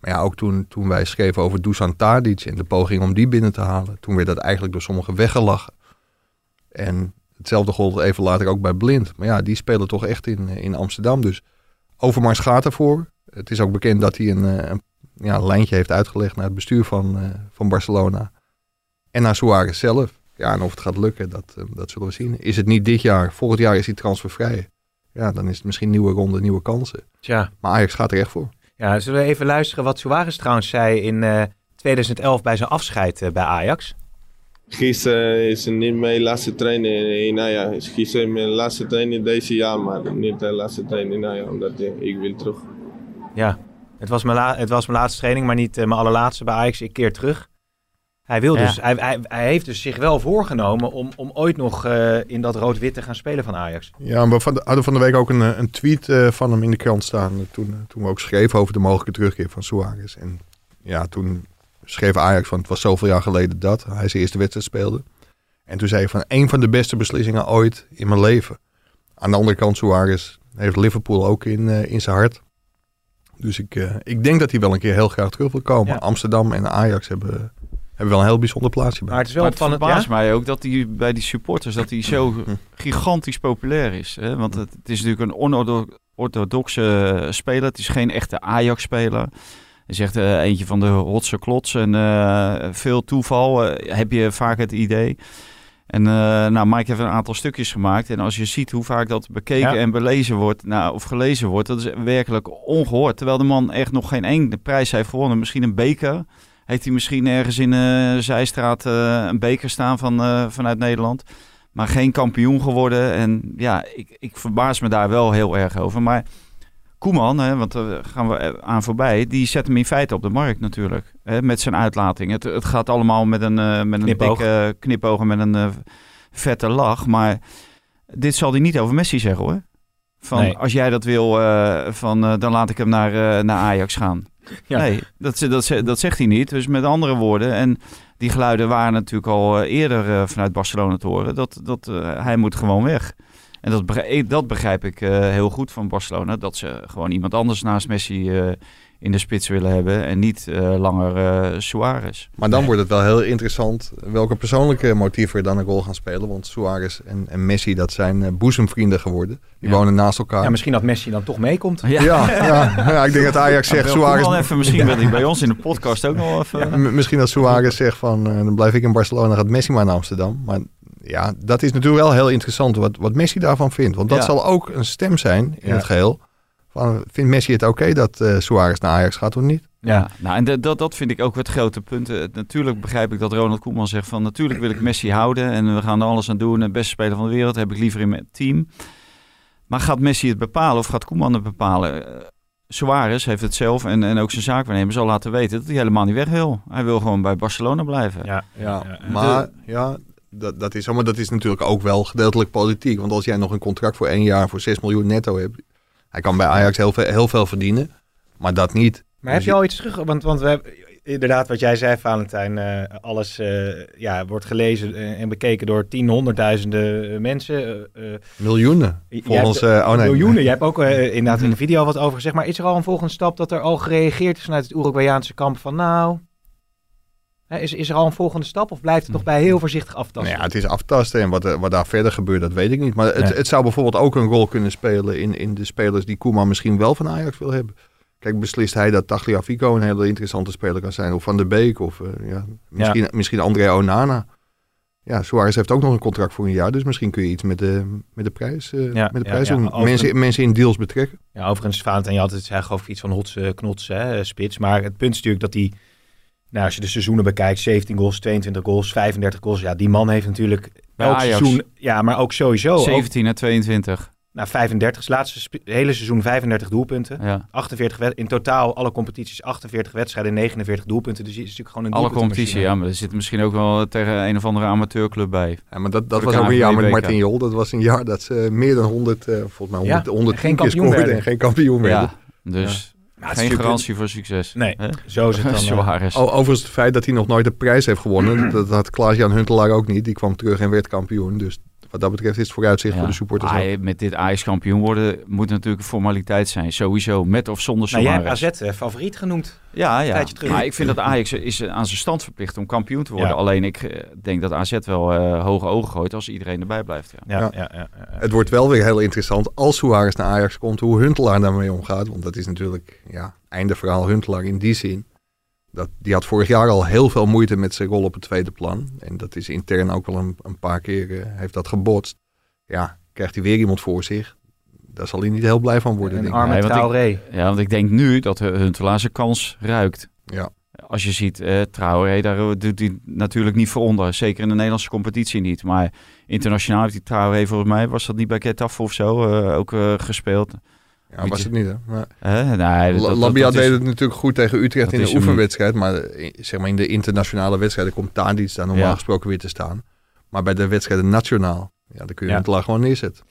Maar ja, ook toen, toen wij schreven over Dusan Tadic en de poging om die binnen te halen, toen werd dat eigenlijk door sommigen weggelachen. En hetzelfde gold even later ook bij Blind. Maar ja, die spelen toch echt in, in Amsterdam. Dus Overmars gaat ervoor. Het is ook bekend dat hij een, een ja, lijntje heeft uitgelegd naar het bestuur van, uh, van Barcelona. En naar Suarez zelf. Ja, en of het gaat lukken, dat, uh, dat zullen we zien. Is het niet dit jaar, volgend jaar is hij transfervrij. Ja, dan is het misschien nieuwe ronde, nieuwe kansen. Tja. Maar Ajax gaat er echt voor. Ja, zullen we even luisteren wat Suarez trouwens zei in uh, 2011 bij zijn afscheid bij Ajax? Gisteren is niet mijn laatste training in Ajax. Gisteren mijn laatste training deze jaar, maar niet de laatste training in Ajax, omdat ik wil terug. Ja, het was mijn, la het was mijn laatste training, maar niet uh, mijn allerlaatste bij Ajax. Ik keer terug. Hij, wil dus, hij, hij, hij, heeft dus zich wel voorgenomen om, om ooit nog uh, in dat rood-wit te gaan spelen van Ajax. Ja, we hadden van de week ook een, een tweet uh, van hem in de krant staan. Toen, toen we ook schreven over de mogelijke terugkeer van Suarez. En ja, toen schreef Ajax van het was zoveel jaar geleden dat hij zijn eerste wedstrijd speelde. En toen zei hij van een van de beste beslissingen ooit in mijn leven. Aan de andere kant, Suarez heeft Liverpool ook in, uh, in zijn hart. Dus ik, uh, ik denk dat hij wel een keer heel graag terug wil komen. Ja. Amsterdam en Ajax hebben, hebben wel een heel bijzonder plaatsje bij. Maar het is wel van het verbaast ja? mij ook dat hij bij die supporters dat hij zo *laughs* gigantisch populair is. Hè? Want het, het is natuurlijk een onorthodoxe speler. Het is geen echte Ajax-speler. Hij zegt uh, eentje van de rotse klots en uh, veel toeval. Uh, heb je vaak het idee. En nou, Mike heeft een aantal stukjes gemaakt. En als je ziet hoe vaak dat bekeken ja. en belezen wordt, nou, of gelezen wordt, dat is werkelijk ongehoord. Terwijl de man echt nog geen één prijs heeft gewonnen. Misschien een beker. Heeft hij misschien ergens in de Zijstraat een beker staan van, vanuit Nederland. Maar geen kampioen geworden. En ja, ik, ik verbaas me daar wel heel erg over. Maar Koeman, hè, want daar gaan we aan voorbij, die zet hem in feite op de markt natuurlijk. Hè, met zijn uitlating. Het, het gaat allemaal met een, uh, met een knipoog. dikke knipoog en met een uh, vette lach. Maar dit zal hij niet over Messi zeggen hoor. Van nee. als jij dat wil, uh, van, dan laat ik hem naar, naar Ajax gaan. *laughs* Ja. Nee, dat, dat, dat zegt hij niet. Dus met andere woorden. En die geluiden waren natuurlijk al eerder vanuit Barcelona te horen. Dat, dat hij moet gewoon weg. En dat begrijp, dat begrijp ik uh, heel goed van Barcelona. Dat ze gewoon iemand anders naast Messi uh, in de spits willen hebben. En niet uh, langer Suarez. Maar dan nee. wordt het wel heel interessant welke persoonlijke motieven er dan een rol gaan spelen. Want Suarez en, en Messi, dat zijn boezemvrienden geworden. Die ja. wonen naast elkaar. Ja, misschien dat Messi dan toch meekomt. Ja, ja, ja, ja ik denk dat Ajax zegt... Suarez... Even, misschien wil hij bij ons in de podcast ook nog even... misschien dat Suarez zegt van... dan blijf ik in Barcelona, gaat Messi maar naar Amsterdam. Maar ja, dat is natuurlijk wel heel interessant wat, wat Messi daarvan vindt. Want dat ja. zal ook een stem zijn in ja. het geheel. Van, vindt Messi het oké okay dat uh, Suarez naar Ajax gaat of niet? Ja, nou en dat, dat vind ik ook het grote punt. Uh, natuurlijk begrijp ik dat Ronald Koeman zegt van natuurlijk wil ik Messi houden en we gaan er alles aan doen. De beste speler van de wereld heb ik liever in mijn team. Maar gaat Messi het bepalen of gaat Koeman het bepalen? Uh, Suarez heeft het zelf en, en ook zijn zaakwaarnemer zal laten weten dat hij helemaal niet weg wil. Hij wil gewoon bij Barcelona blijven. Ja, ja, ja. maar ja, dat, dat, is, maar dat is natuurlijk ook wel gedeeltelijk politiek. Want als jij nog een contract voor één jaar voor 6 miljoen netto hebt. Hij kan bij Ajax heel veel, heel veel verdienen, maar dat niet. Maar heb je al iets terug? Want, want we hebben inderdaad wat jij zei, Valentijn. Uh, alles uh, ja, wordt gelezen en bekeken door tien, honderdduizenden mensen. Uh, miljoenen. Volgens, hebt, oh nee. Miljoenen. Je hebt ook *laughs* inderdaad in de video wat over gezegd. Maar is er al een volgende stap dat er al gereageerd is vanuit het Uruguayaanse kamp van nou... Is, is er al een volgende stap of blijft het nog bij heel voorzichtig aftasten? Nou ja, het is aftasten en wat, wat daar verder gebeurt, dat weet ik niet. Maar het, het zou bijvoorbeeld ook een rol kunnen spelen in, in de spelers die Koeman misschien wel van Ajax wil hebben. Kijk, beslist hij dat Tagliafico een hele interessante speler kan zijn. Of Van der Beek of uh, ja, misschien, ja. misschien André Onana. ja, Suarez heeft ook nog een contract voor een jaar. Dus misschien kun je iets met de, met de prijs, uh, Ja, met de ja, prijs ja, doen. overigens- Mensen, mensen in deals betrekken. Ja, overigens, Valentijn, je had het, hij gaf iets van hotse knots, hè, eh, spits. Maar het punt is natuurlijk dat hij, nou, als je de seizoenen bekijkt, 17 goals, 22 goals, 35 goals. Ja, die man heeft natuurlijk Bij elk Ajax. seizoen, ja, maar ook sowieso. Ook, 17 en 22. nou, 35, het laatste hele seizoen 35 doelpunten. Ja. 48 wed- in totaal alle competities 48 wedstrijden, 49 doelpunten. Dus hij is natuurlijk gewoon een Alle doelpuntenmachine. competitie, ja, maar er zit misschien ook wel tegen een of andere amateurclub bij. Ja, maar dat, dat was ook een jaar met Martin Jol. Dat was een jaar dat ze meer dan 100, eh, volgens mij 100, Ja, 110 geen keer kampioen scoorden werden. en geen kampioen werden. Ja, dus Geen garantie voor succes. Nee, Hè? zo is het *laughs* dan. eh, Suarez. O- Overigens het feit dat hij nog nooit de prijs heeft gewonnen, *clears throat* dat had Klaas-Jan Huntelaar ook niet. Die kwam terug en werd kampioen. Dus wat dat betreft is het vooruitzicht Ja. voor de supporters. Ah, met dit Ajax kampioen worden moet natuurlijk een formaliteit zijn. Sowieso, met of zonder Nou, jij. AZ eh, favoriet genoemd. Ja, ja. tijdje terug. Maar ik vind dat Ajax is aan zijn stand verplicht om kampioen te worden. Ja. Alleen ik eh, denk dat AZ wel eh, hoge ogen gooit als iedereen erbij blijft. Ja. Ja, Ja. ja. Ja, ja, ja. Het wordt wel weer heel interessant als Suarez naar Ajax komt, hoe Huntelaar daarmee omgaat. Want dat is natuurlijk, ja, einde verhaal Huntelaar in die zin. Dat, die had vorig jaar al heel veel moeite met zijn rol op het tweede plan. En dat is intern ook wel een, een paar keer, eh, heeft dat gebotst. Ja, krijgt hij weer iemand voor zich. Daar zal hij niet heel blij van worden, Een denk arme Nee, want ik- Traoré. Ja, want ik denk nu dat Huntelaar zijn kans ruikt. Ja. Als je ziet, eh Traoré, daar eh, doet hij natuurlijk niet voor onder. Zeker in de Nederlandse competitie niet. Maar internationaal heeft die Traoré volgens mij, was dat niet bij Getafe of zo, eh, ook eh, gespeeld. Ja, was het niet, hè? Maar Hè? nee, dat- La- dat- Labia dat is- deed het natuurlijk goed tegen Utrecht dat in de oefenwedstrijd. Maar eh, zeg maar in de internationale wedstrijden komt Tadic daar normaal Ja. gesproken weer te staan. Maar bij de wedstrijden nationaal, ja, dan kun je Ja. Huntelaar gewoon neerzetten.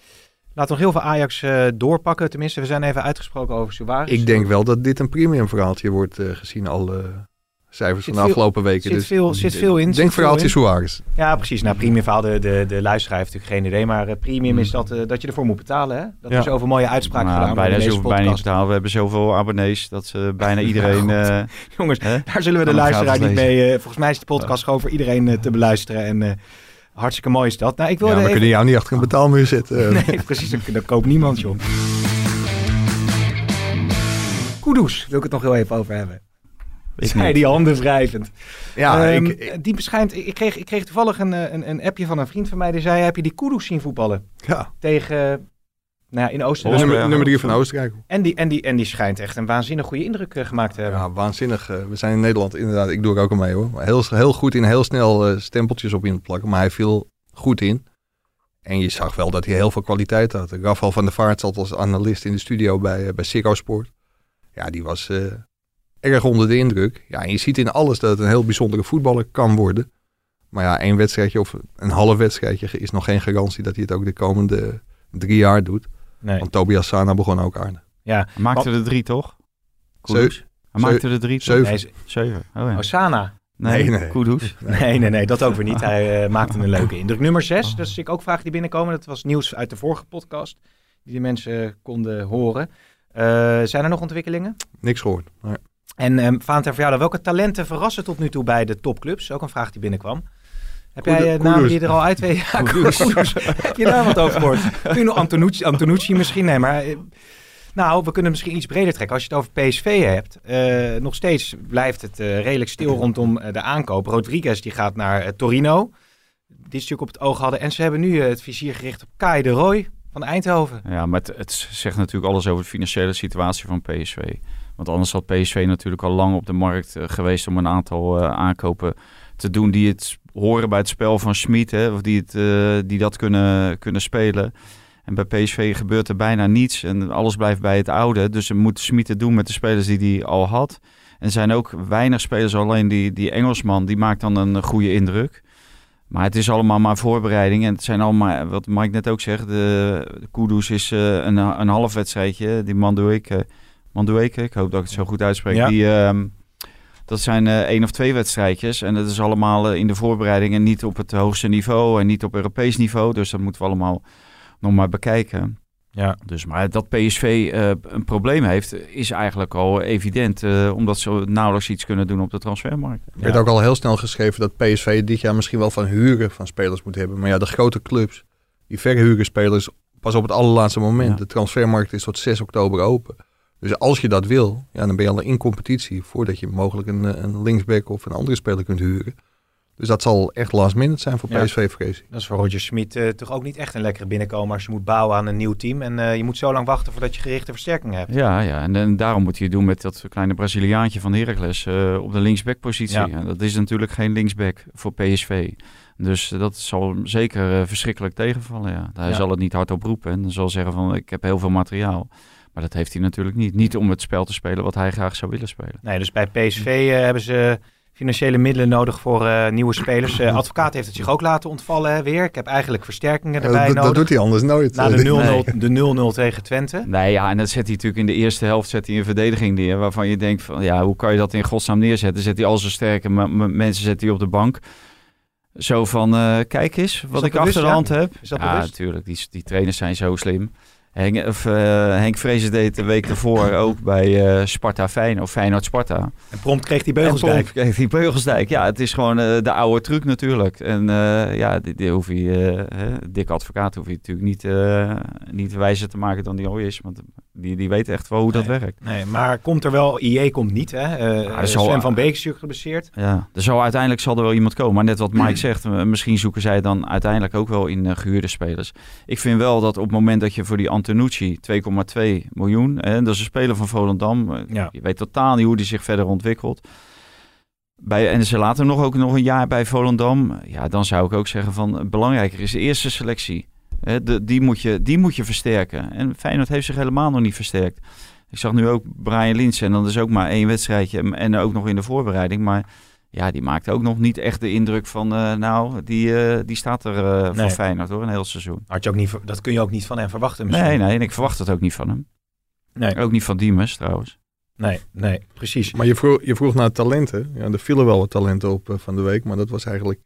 Laten we nog heel veel Ajax eh, doorpakken. Tenminste, we zijn even uitgesproken over Suarez. Ik denk wel dat dit een premium verhaaltje wordt eh, gezien alle cijfers Zit van de afgelopen weken. zit dus veel- zit veel in, Denk verhaaltje. Suarez. Ja, precies. Nou, premium verhaal, de, de, de luisteraar heeft natuurlijk geen idee. Maar eh, premium is dat, eh, dat je ervoor moet betalen. Hè? Dat Ja. er zoveel mooie uitspraken Nou, gedaan worden bijna in zo bijna niet betalen. We hebben zoveel abonnees dat ze bijna *laughs* iedereen... eh, Jongens, hè? daar zullen we de luisteraar niet mee... eh, volgens mij is de podcast gewoon voor iedereen eh, te beluisteren. En eh, hartstikke mooi is dat. Nou, ik Ja, wilde we even... kunnen jou niet achter een betaalmuur zetten. *laughs* Nee, precies. Daar, koopt niemand, joh. Kudus, wil ik het nog heel even over hebben. Ik Zij die handen wrijvend. ja, Ehm, ik, ik- die beschijnt, ik, kreeg, ik kreeg toevallig een, eh, een, een appje van een vriend van mij. Die zei, heb je die Kudus zien voetballen? ja. Tegen, nou ja, in Oostenrijk. Nummer, nummer drie van Oostenrijk. En die, en, die, en die schijnt echt een waanzinnig goede indruk eh, gemaakt te hebben. Ja, waanzinnig. eh, we zijn in Nederland inderdaad, ik doe er ook al mee hoor. Maar heel, heel goed in, heel snel stempeltjes op in het plakken. Maar hij viel goed in. En je zag wel dat hij heel veel kwaliteit had. Rafael van der Vaart zat als analist in de studio bij, bij Ziggo Sport. Ja, die was eh, erg onder de indruk. Ja, en je ziet in alles dat het een heel bijzondere voetballer kan worden. Maar ja, één wedstrijdje of een half wedstrijdje is nog geen garantie dat hij het ook de komende drie jaar doet. Nee. Want Tobias Sana begon ook aardig. Ja, maakte er drie, toch? Kudus? Hij maakte er drie, toch? Zeven. nee, ze- Zeven. Oh, ja. Osana. Nee, Nee, nee. Kudus. *laughs* Nee, nee, nee, dat ook weer niet. Hij eh, maakte een leuke indruk. Nummer 6, dat is ik ook vragen die binnenkomen. Dat was nieuws uit de vorige podcast, die de mensen konden horen. Eh, zijn er nog ontwikkelingen? Niks gehoord. Maar En um, jou, dan, welke talenten verrassen tot nu toe bij de topclubs? Ook een vraag die binnenkwam. Heb jij eh, namen die er al uit weet? *laughs* Ja. Heb je daar wat over gehoord? Antonucci, Antonucci misschien? Nee, maar... eh, nou, we kunnen misschien iets breder trekken. Als je het over PSV hebt, eh, nog steeds blijft het eh, redelijk stil rondom de aankoop. Rodriguez die gaat naar Torino. Die stuk op het oog hadden. En ze hebben nu het vizier gericht op Kai de Roy van Eindhoven. Ja, maar het, het zegt natuurlijk alles over de financiële situatie van PSV. Want anders had PSV natuurlijk al lang op de markt eh, geweest om een aantal eh, aankopen te doen die het horen bij het spel van Schmid, of die, het, eh, die dat kunnen, kunnen spelen. En bij PSV gebeurt er bijna niets en alles blijft bij het oude. Dus ze moet Schmid doen met de spelers die hij al had. En zijn ook weinig spelers, alleen die, die Engelsman, die maakt dan een goede indruk. Maar het is allemaal maar voorbereiding. En het zijn allemaal, wat Mike net ook zegt, de, Kudus is een, een half wedstrijdje. Die Mandueke, Mandueke, ik hoop dat ik het zo goed uitspreek. Ja. Die, ehm, dat zijn eh, één of twee wedstrijdjes. En dat is allemaal eh, in de voorbereiding en niet op het hoogste niveau en niet op Europees niveau. Dus dat moeten we allemaal nog maar bekijken. Ja. Dus, maar dat PSV eh, een probleem heeft, is eigenlijk al evident. eh, omdat ze nauwelijks iets kunnen doen op de transfermarkt. Er werd ook al heel snel geschreven dat PSV dit jaar misschien wel van huren van spelers moet hebben. Maar ja, de grote clubs, die verhuren spelers pas op het allerlaatste moment. Ja. De transfermarkt is tot 6 oktober open. Dus als je dat wil, ja, dan ben je al in competitie voordat je mogelijk een, eh, een linksback of een andere speler kunt huren. Dus dat zal echt last minute zijn voor Ja. PSV, vrees ik. Dat is voor Roger Smit eh, toch ook niet echt een lekkere binnenkomen als je moet bouwen aan een nieuw team. En eh, je moet zo lang wachten voordat je gerichte versterkingen hebt. Ja, ja. En, en daarom moet hij het doen met dat kleine Braziliaantje van Heracles eh, op de linksbackpositie. Ja. En dat is natuurlijk geen linksback voor PSV. Dus dat zal hem zeker eh, verschrikkelijk tegenvallen. Ja. Hij Ja. zal het niet hardop roepen en zal zeggen van ik heb heel veel materiaal. Maar dat heeft hij natuurlijk niet. Niet om het spel te spelen wat hij graag zou willen spelen. Nee, dus bij PSV eh, hebben ze financiële middelen nodig voor eh, nieuwe spelers. Eh, advocaat heeft het zich ook laten ontvallen hè, weer. Ik heb eigenlijk versterkingen Ja, erbij dat, dat nodig. doet hij anders nooit. Na de Eh, 0-0 de 0-0 tegen Twente. Nee, ja, en dat zet hij natuurlijk in de eerste helft zet hij een verdediging neer. Waarvan je denkt van ja, hoe kan je dat in godsnaam neerzetten? Zet hij al zijn sterke mensen zet hij op de bank. Zo van, eh, kijk eens wat dat ik bewust, achter de ja? hand heb. Is dat ja, bewust? natuurlijk. Die, die trainers zijn zo slim. Henk, of, eh, Henk Vrezen deed de week ervoor ook bij eh, Sparta Feyenoord, of Feyenoord Sparta. En prompt kreeg En Beugelsdijk. prompt kreeg die Beugelsdijk. Ja, het is gewoon eh, de oude truc natuurlijk. En ja, die, die hoef je, hè, dikke advocaat hoef je natuurlijk niet, niet wijzer te maken dan die al is. Want die, die weet echt wel hoe dat werkt. Nee, maar komt er wel, IE komt niet hè. Eh er zal- Sven van Beek is geblesseerd. Ja, er zal uiteindelijk zal er wel iemand komen. Maar net wat Mike *clears throat* zegt, eh, misschien zoeken zij dan uiteindelijk ook wel in eh, gehuurde spelers. Ik vind wel dat op het moment dat je voor die Antonucci 2,2 miljoen, hè, dat is een speler van Volendam, eh, Ja. je weet totaal niet hoe die zich verder ontwikkelt. Bij, en ze laten hem nog ook nog een jaar bij Volendam. Ja, dan zou ik ook zeggen van eh, belangrijker is de eerste selectie. De, die, moet je, die moet je versterken. En Feyenoord heeft zich helemaal nog niet versterkt. Ik zag nu ook Brian Lins en dan is ook maar één wedstrijdje en ook nog in de voorbereiding. Maar ja, die maakte ook nog niet echt de indruk van, eh, nou, die, eh, die staat er eh Nee. voor Feyenoord hoor, een heel seizoen. Had je ook niet, dat kun je ook niet van hem verwachten misschien. Nee, nee, en ik verwacht het ook niet van hem. Nee, Ook niet van Diemers trouwens. nee, nee, precies. Maar je vroeg, je vroeg naar talenten. Ja, er vielen wel wat talenten op van de week, maar dat was eigenlijk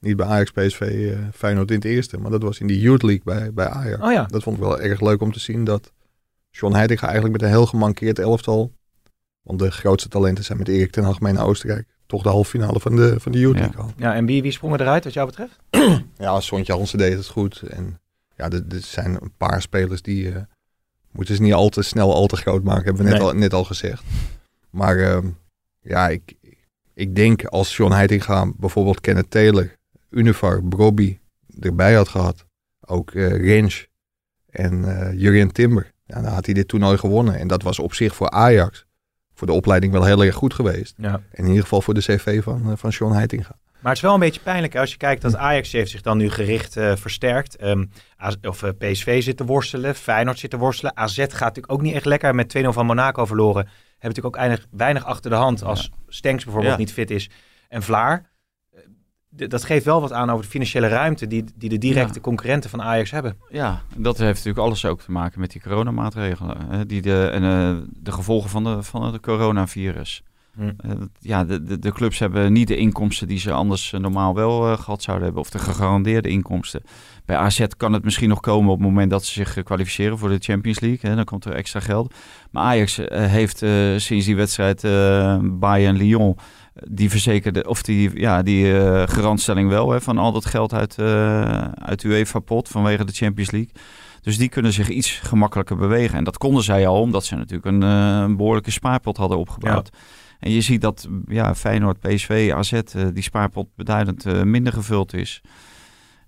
niet bij Ajax, PSV, eh, Feyenoord in het eerste. Maar dat was in die Youth League bij, bij Ajax. Oh ja, Dat vond ik wel erg leuk om te zien dat John Heitinga eigenlijk met een heel gemankeerd elftal, want de grootste talenten zijn met Erik ten Hag mee naar Oostenrijk, toch de halve finale van de, van de Youth Ja. League al. ja en wie, wie sprong eruit wat jou betreft? *clears throat* Ja, Sontje Hansen deed het goed. En ja, er, er zijn een paar spelers die eh, moeten ze niet al te snel, al te groot maken, hebben we net, Nee. al, net al gezegd. Maar ehm, ja, ik, ik denk als John Heitinga bijvoorbeeld Kenneth Taylor, Univar, Brobby erbij had gehad, ook eh Rens en eh Jurien Timber, ja, dan had hij dit toernooi gewonnen. En dat was op zich voor Ajax, voor de opleiding wel heel erg goed geweest. Ja. En in ieder geval voor de cv van, eh, van John Heitinga. Maar het is wel een beetje pijnlijk als je kijkt dat Ajax heeft zich dan nu gericht eh, versterkt. Ehm, AZ of PSV zit te worstelen, Feyenoord zit te worstelen. AZ gaat natuurlijk ook niet echt lekker met 2-0 van Monaco verloren. Hebben natuurlijk ook weinig, weinig achter de hand als Stenks bijvoorbeeld Ja. niet fit is. En Vlaar. Dat geeft wel wat aan over de financiële ruimte die, die de directe Ja. concurrenten van Ajax hebben. Ja, dat heeft natuurlijk alles ook te maken met die coronamaatregelen. Hè, die de, en eh, de gevolgen van, de, van het coronavirus. Hm. Eh, ja, de, de, de clubs hebben niet de inkomsten die ze anders eh, normaal wel eh, gehad zouden hebben. Of de gegarandeerde inkomsten. Bij AZ kan het misschien nog komen op het moment dat ze zich kwalificeren voor de Champions League. Hè, dan komt er extra geld. Maar Ajax heeft sinds die wedstrijd Bayern-Lyon die verzekerde, of die, ja, die eh, garantstelling wel hè, van al dat geld uit, eh uit UEFA-pot vanwege de Champions League. Dus die kunnen zich iets gemakkelijker bewegen. En dat konden zij al, omdat ze natuurlijk een, eh, een behoorlijke spaarpot hadden opgebouwd. En je ziet dat ja, Feyenoord, PSV, AZ, die spaarpot beduidend minder gevuld is.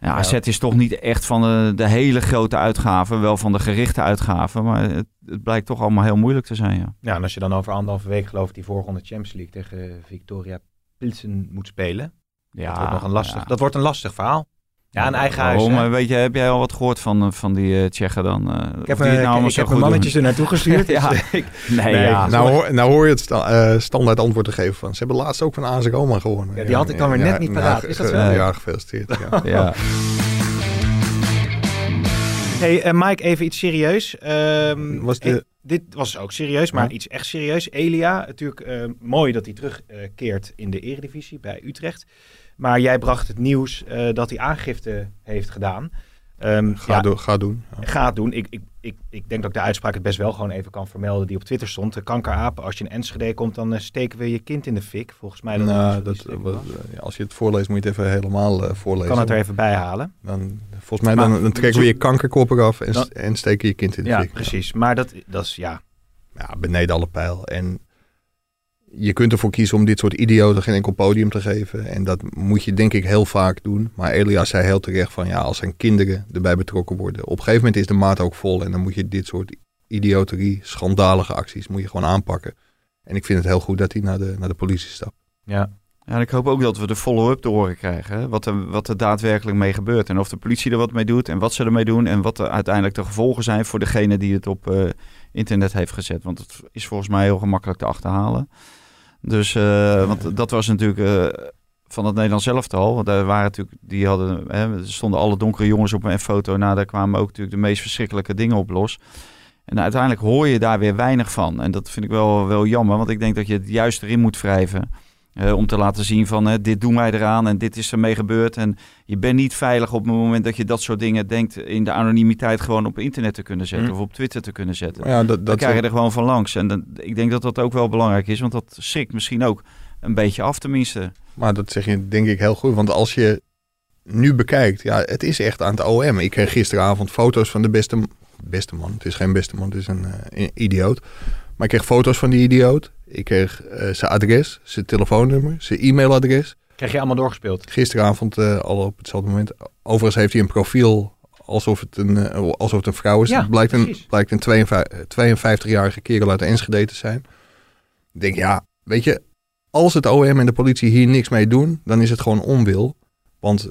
Ja, AZ is toch niet echt van de, de hele grote uitgaven, wel van de gerichte uitgaven. Maar het, het blijkt toch allemaal heel moeilijk te zijn, ja. Ja, en als je dan over anderhalve week geloof ik die voorronde Champions League tegen Victoria Pilsen moet spelen. Ja, dat, wordt nog een lastig, ja. dat wordt een lastig verhaal. Ja, een eigen huis. Weet je, heb jij al wat gehoord van, eh, van die eh, Tsjechen dan? eh, Ik heb, of die het nou ik heb mijn doen? mannetjes er naartoe *laughs* gestuurd. Ja. dus ik- Nee, Nee, ja. Nou, hoor, nou hoor je het sta- eh, standaard antwoord te geven van. Ze hebben laatst ook van AZ Roma gewonnen. Ja, die had ik dan weer net niet paraat. Is dat zo? Ja, ja, gefeliciteerd. Ja. *laughs* ja. *laughs* Hey, eh, Mike, even iets serieus. Ehm, Was de- eh, dit was ook serieus, maar Ja. iets echt serieus. Elia, natuurlijk eh, mooi dat hij terugkeert in de eredivisie bij Utrecht. Maar jij bracht het nieuws eh, dat hij aangifte heeft gedaan. Ehm, Ga, ja, doen, ga doen. Ja. gaat doen. Ik, ik, ik, ik denk dat ik de uitspraak het best wel gewoon even kan vermelden die op Twitter stond. De kankerapen, als je in Enschede komt, dan eh, steken we je kind in de fik. Volgens mij. Nou, dat, eh, wat- eh, als je het voorleest, moet je het even helemaal eh, voorlezen. kan het er even bij halen. Dan, volgens mij dan, Maar- dan trekken we je kankerkop eraf en, Dan- en steken je kind in de Ja, fik. precies. Maar dat, dat is ja. Ja, beneden alle pijl. En je kunt ervoor kiezen om dit soort idioten geen enkel podium te geven. En dat moet je denk ik heel vaak doen. Maar Elias zei heel terecht van ja, als zijn kinderen erbij betrokken worden. Op een gegeven moment is de maat ook vol. En dan moet je dit soort idioterie, schandalige acties, moet je gewoon aanpakken. En ik vind het heel goed dat hij naar de, naar de politie stapt. Ja. Ja, en ik hoop ook dat we de follow-up te horen krijgen. Wat er, wat er daadwerkelijk mee gebeurt. En of de politie er wat mee doet en wat ze ermee doen. En wat er uiteindelijk de gevolgen zijn voor degene die het op eh, internet heeft gezet. Want het is volgens mij heel gemakkelijk te achterhalen. Dus, eh, want dat was natuurlijk eh, van het Nederlands elftal. Want daar waren natuurlijk, die hadden, hè, er stonden alle donkere jongens op een foto. Nou, daar kwamen ook natuurlijk de meest verschrikkelijke dingen op los. En uiteindelijk hoor je daar weer weinig van. En dat vind ik wel, wel jammer, want ik denk dat je het juist erin moet wrijven. Eh, om te laten zien van hè, dit doen wij eraan en dit is ermee gebeurd. En je bent niet veilig op het moment dat je dat soort dingen denkt in de anonimiteit gewoon op internet te kunnen zetten Mm. of op Twitter te kunnen zetten. Ja, dat, Dan dat krijg je er gewoon van langs. En dan, ik denk dat dat ook wel belangrijk is, want dat schrikt misschien ook een beetje af tenminste. Maar dat zeg je denk ik heel goed. Want als je nu bekijkt, ja, het is echt aan het OM. Ik kreeg gisteravond foto's van de beste, beste man. Het is geen beste man, het is een, eh, een idioot. Maar ik kreeg foto's van die idioot. Ik kreeg eh, zijn adres, zijn telefoonnummer, zijn e-mailadres. Krijg je allemaal doorgespeeld? Gisteravond eh, al op hetzelfde moment. Overigens heeft hij een profiel alsof het een, eh, alsof het een vrouw is. Ja, het blijkt een, blijkt een 52 52-jarige kerel uit Enschede te zijn. Ik denk, ja, weet je, als het OM en de politie hier niks mee doen, dan is het gewoon onwil. Want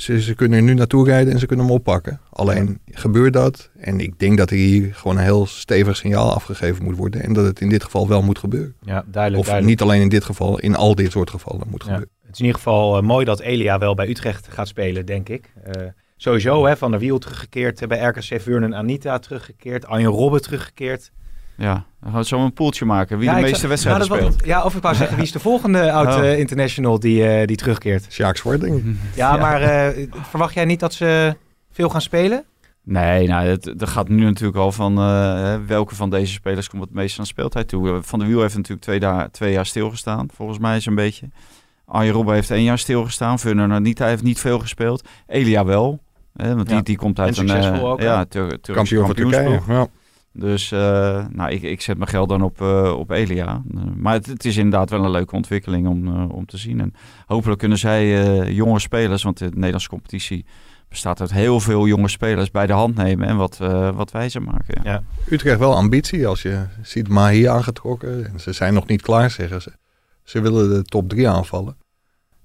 ze, ze kunnen er nu naartoe rijden en ze kunnen hem oppakken. Alleen gebeurt dat. En ik denk dat er hier gewoon een heel stevig signaal afgegeven moet worden. En dat het in dit geval wel moet gebeuren. Ja, duidelijk. Of duidelijk. niet alleen in dit geval, in al dit soort gevallen moet Ja. gebeuren. Het is in ieder geval eh, mooi dat Elia wel bij Utrecht gaat spelen, denk ik. Eh, sowieso, hè, Van der Wiel teruggekeerd, eh, bij RKC Vernon Anita teruggekeerd, Arjen Robben teruggekeerd. Ja, dan gaan we zo een poeltje maken. Wie Ja, de meeste wedstrijden nou, speelt. Ja, of ik wou zeggen, wie is de volgende *laughs* oud-international die, eh, die terugkeert? Sjaak Zwart, denk ik. Ja, maar eh, verwacht jij niet dat ze veel gaan spelen? Nee, nou, het, er gaat nu natuurlijk al van eh, hè, welke van deze spelers komt het meest aan speeltijd toe. Eh, Van der Wiel heeft natuurlijk twee, da- twee jaar stilgestaan, volgens mij is een beetje. Arjen Robben heeft één jaar stilgestaan. Vernon Anita heeft niet veel gespeeld. Elia wel, hè, want die, Ja. die komt uit En een eh, ook, ja, Tur Turkse Kampioen van Turkije. Ja. Dus eh, nou, ik, ik zet mijn geld dan op, eh, op Elia. Eh, maar het, is inderdaad wel een leuke ontwikkeling om, om te zien. En hopelijk kunnen zij jonge spelers, want de Nederlandse competitie bestaat uit heel veel jonge spelers, bij de hand nemen en wat, wat wijzer maken. Ja. Ja. Utrecht wel ambitie als je ziet Mahi aangetrokken. En ze zijn nog niet klaar, zeggen ze. Ze willen de top 3 aanvallen.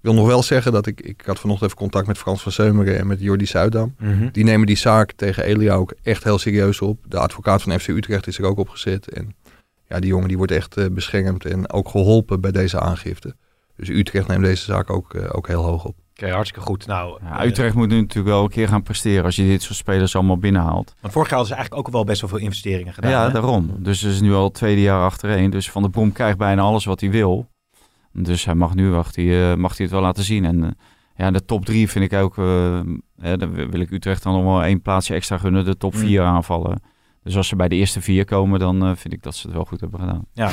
Ik wil nog wel zeggen dat ik, ik had vanochtend even contact met Frans van Seumeren en met Jordi Zuidam. Die nemen die zaak tegen Elia ook echt heel serieus op. De advocaat van FC Utrecht is er ook op gezet. En ja, die jongen die wordt echt eh, beschermd en ook geholpen bij deze aangifte. Dus Utrecht neemt deze zaak ook, eh, ook heel hoog op. Oké, hartstikke goed. Nou, Ja, eh, Utrecht moet nu natuurlijk wel een keer gaan presteren als je dit soort spelers allemaal binnenhaalt. want vorig jaar hadden ze eigenlijk ook wel best wel veel investeringen gedaan. ja, hè? daarom. Dus het is nu al het tweede jaar achtereen. Dus Van der Brom krijgt bijna alles wat hij wil. Dus hij mag nu mag hij, eh, mag hij het wel laten zien. En eh, ja, de top drie vind ik ook... eh, hè, dan wil ik Utrecht dan nog wel één plaatsje extra gunnen. De top Mm. vier aanvallen. Dus als ze bij de eerste vier komen, dan vind ik dat ze het wel goed hebben gedaan. Ja.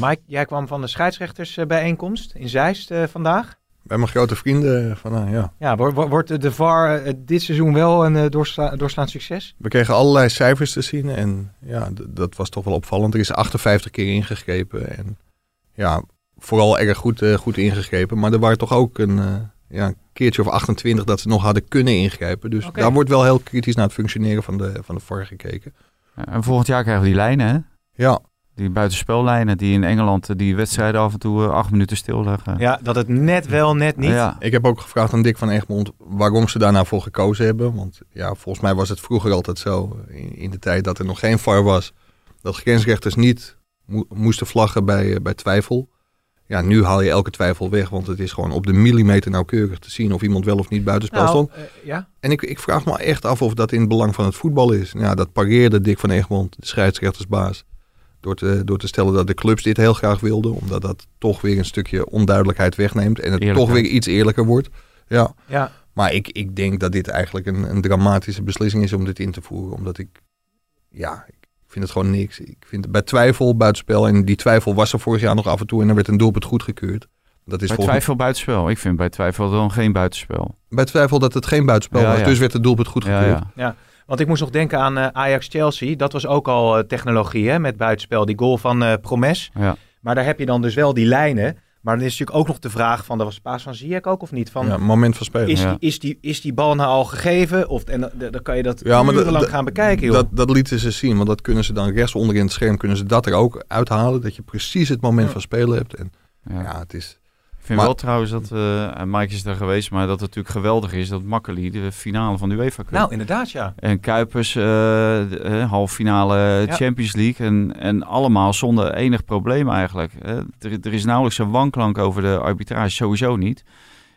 Mike, jij kwam van de scheidsrechtersbijeenkomst in Zeist vandaag. Bij mijn grote vrienden van, nou ja, Ja, wordt, de VAR eh, dit seizoen wel een eh, doorsla doorslaand succes? We kregen allerlei cijfers te zien en ja, dat was toch wel opvallend. Er is 58 keer ingegrepen en ja, vooral erg goed, eh, goed ingegrepen. Maar er waren toch ook een, eh, ja, een keertje of 28 dat ze nog hadden kunnen ingrijpen. Dus daar wordt wel heel kritisch naar het functioneren van de, van de VAR gekeken. Ja, En volgend jaar krijgen we die lijnen, hè? Ja, Die buitenspellijnen die in Engeland eh, die wedstrijden af en toe eh, acht minuten stilleggen. Ja, dat het net wel, net niet. Ja. ik heb ook gevraagd aan Dick van Egmond waarom ze daar nou voor gekozen hebben. Want ja, volgens mij was het vroeger altijd zo, in, in de tijd dat er nog geen VAR was, dat grensrechters niet mo- moesten vlaggen bij, eh, bij twijfel. Ja, nu haal je elke twijfel weg, want het is gewoon op de millimeter nauwkeurig te zien of iemand wel of niet buitenspel Nou, stond. ja. En ik, ik vraag me echt af of dat in het belang van het voetbal is. Ja, dat pareerde Dick van Egmond, de scheidsrechtersbaas, door te, door te stellen dat de clubs dit heel graag wilden. Omdat dat toch weer een stukje onduidelijkheid wegneemt en het toch weer iets eerlijker wordt. Ja, ja. maar ik, ik denk dat dit eigenlijk een, een dramatische beslissing is om dit in te voeren. Omdat ik, ja, ik vind het gewoon niks. Ik vind bij twijfel buitenspel, en die twijfel was er vorig jaar nog af en toe en dan werd een doelpunt goedgekeurd. Dat is Bij volgens twijfel buitenspel. Ik vind bij twijfel dan geen buitenspel. bij twijfel dat het geen buitenspel Ja, was, ja. dus werd het doelpunt goedgekeurd. Ja, ja. Want ik moest nog denken aan Ajax-Chelsea. Dat was ook al technologie hè, met buitenspel. Die goal van Promes. Ja. Maar daar heb je dan dus wel die lijnen. Maar dan is natuurlijk ook nog de vraag van, dat was Paas van Ziyech ook of niet? Van, ja, moment van spelen. Is, ja. die, is, die, is die bal nou al gegeven? Of, en dan, dan kan je dat ja, urenlang gaan bekijken. Joh. Dat, dat lieten ze zien, want dat kunnen ze dan rechts onder in het scherm, kunnen ze dat er ook uithalen. Dat je precies het moment van spelen hebt. En ja, het is... Ik vind wel trouwens dat, uh, Mike is daar geweest, maar dat het natuurlijk geweldig is dat Makkeli de finale van de UEFA Cup. Nou, inderdaad, ja. En Kuipers, uh, de, halve finale Champions League en, en allemaal zonder enig probleem eigenlijk. Er, er, is nauwelijks een wanklank over de arbitrage, sowieso niet.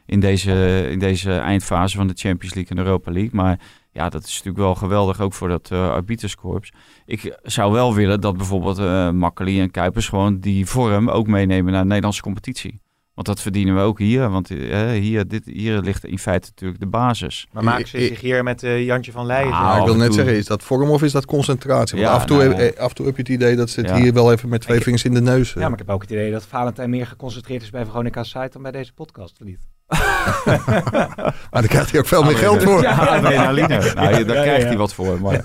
In deze, in deze eindfase van de Champions League en Europa League. Maar ja, dat is natuurlijk wel geweldig, ook voor dat uh, arbiterskorps. Ik zou wel willen dat bijvoorbeeld uh, Makkeli en Kuipers gewoon die vorm ook meenemen naar de Nederlandse competitie. Want dat verdienen we ook hier. Want uh, hier, dit, hier ligt in feite natuurlijk de basis. Maar maken ze zich hier met uh, Jantje van Leijen? Ah, ik wil net zeggen, is dat vorm of is dat concentratie? Want ja, af, en toe nou, heb, af en toe heb je het idee dat ze het ja. hier wel even met twee ik, vingers in de neus... Ja, maar ik heb ook het idee dat Valentijn meer geconcentreerd is bij Veronica Site dan bij deze podcast, niet? Maar daar krijgt hij ook veel meer geld voor. Ja, adrenaline. nou, daar krijgt hij wat voor. Maar...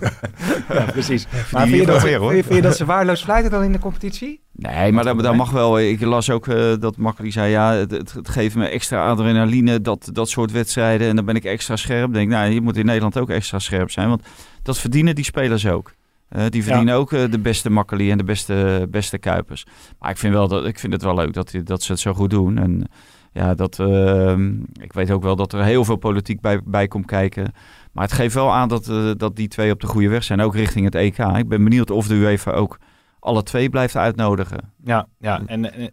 ja, precies. Maar vind je, dat, weer, hoor. Vind, je, dat ze waardeloos fluiten dan in de competitie? Nee, maar dat, dat mag wel. Ik las ook uh, dat Makkeli zei, ja, het, het, het, geeft me extra adrenaline, dat, dat soort wedstrijden. En dan ben ik extra scherp. denk nou, je moet in Nederland ook extra scherp zijn. Want dat verdienen die spelers ook. Uh, die verdienen ja. ook uh, de beste Makkeli en de beste, beste Kuipers. Maar ik vind, wel dat, ik vind het wel leuk dat, dat ze het zo goed doen. En ja, dat, uh, ik weet ook wel dat er heel veel politiek bij, bij komt kijken. Maar het geeft wel aan dat, uh, dat die twee op de goede weg zijn, ook richting het EK. Ik ben benieuwd of de UEFA ook alle twee blijft uitnodigen. Ja, ja. En, en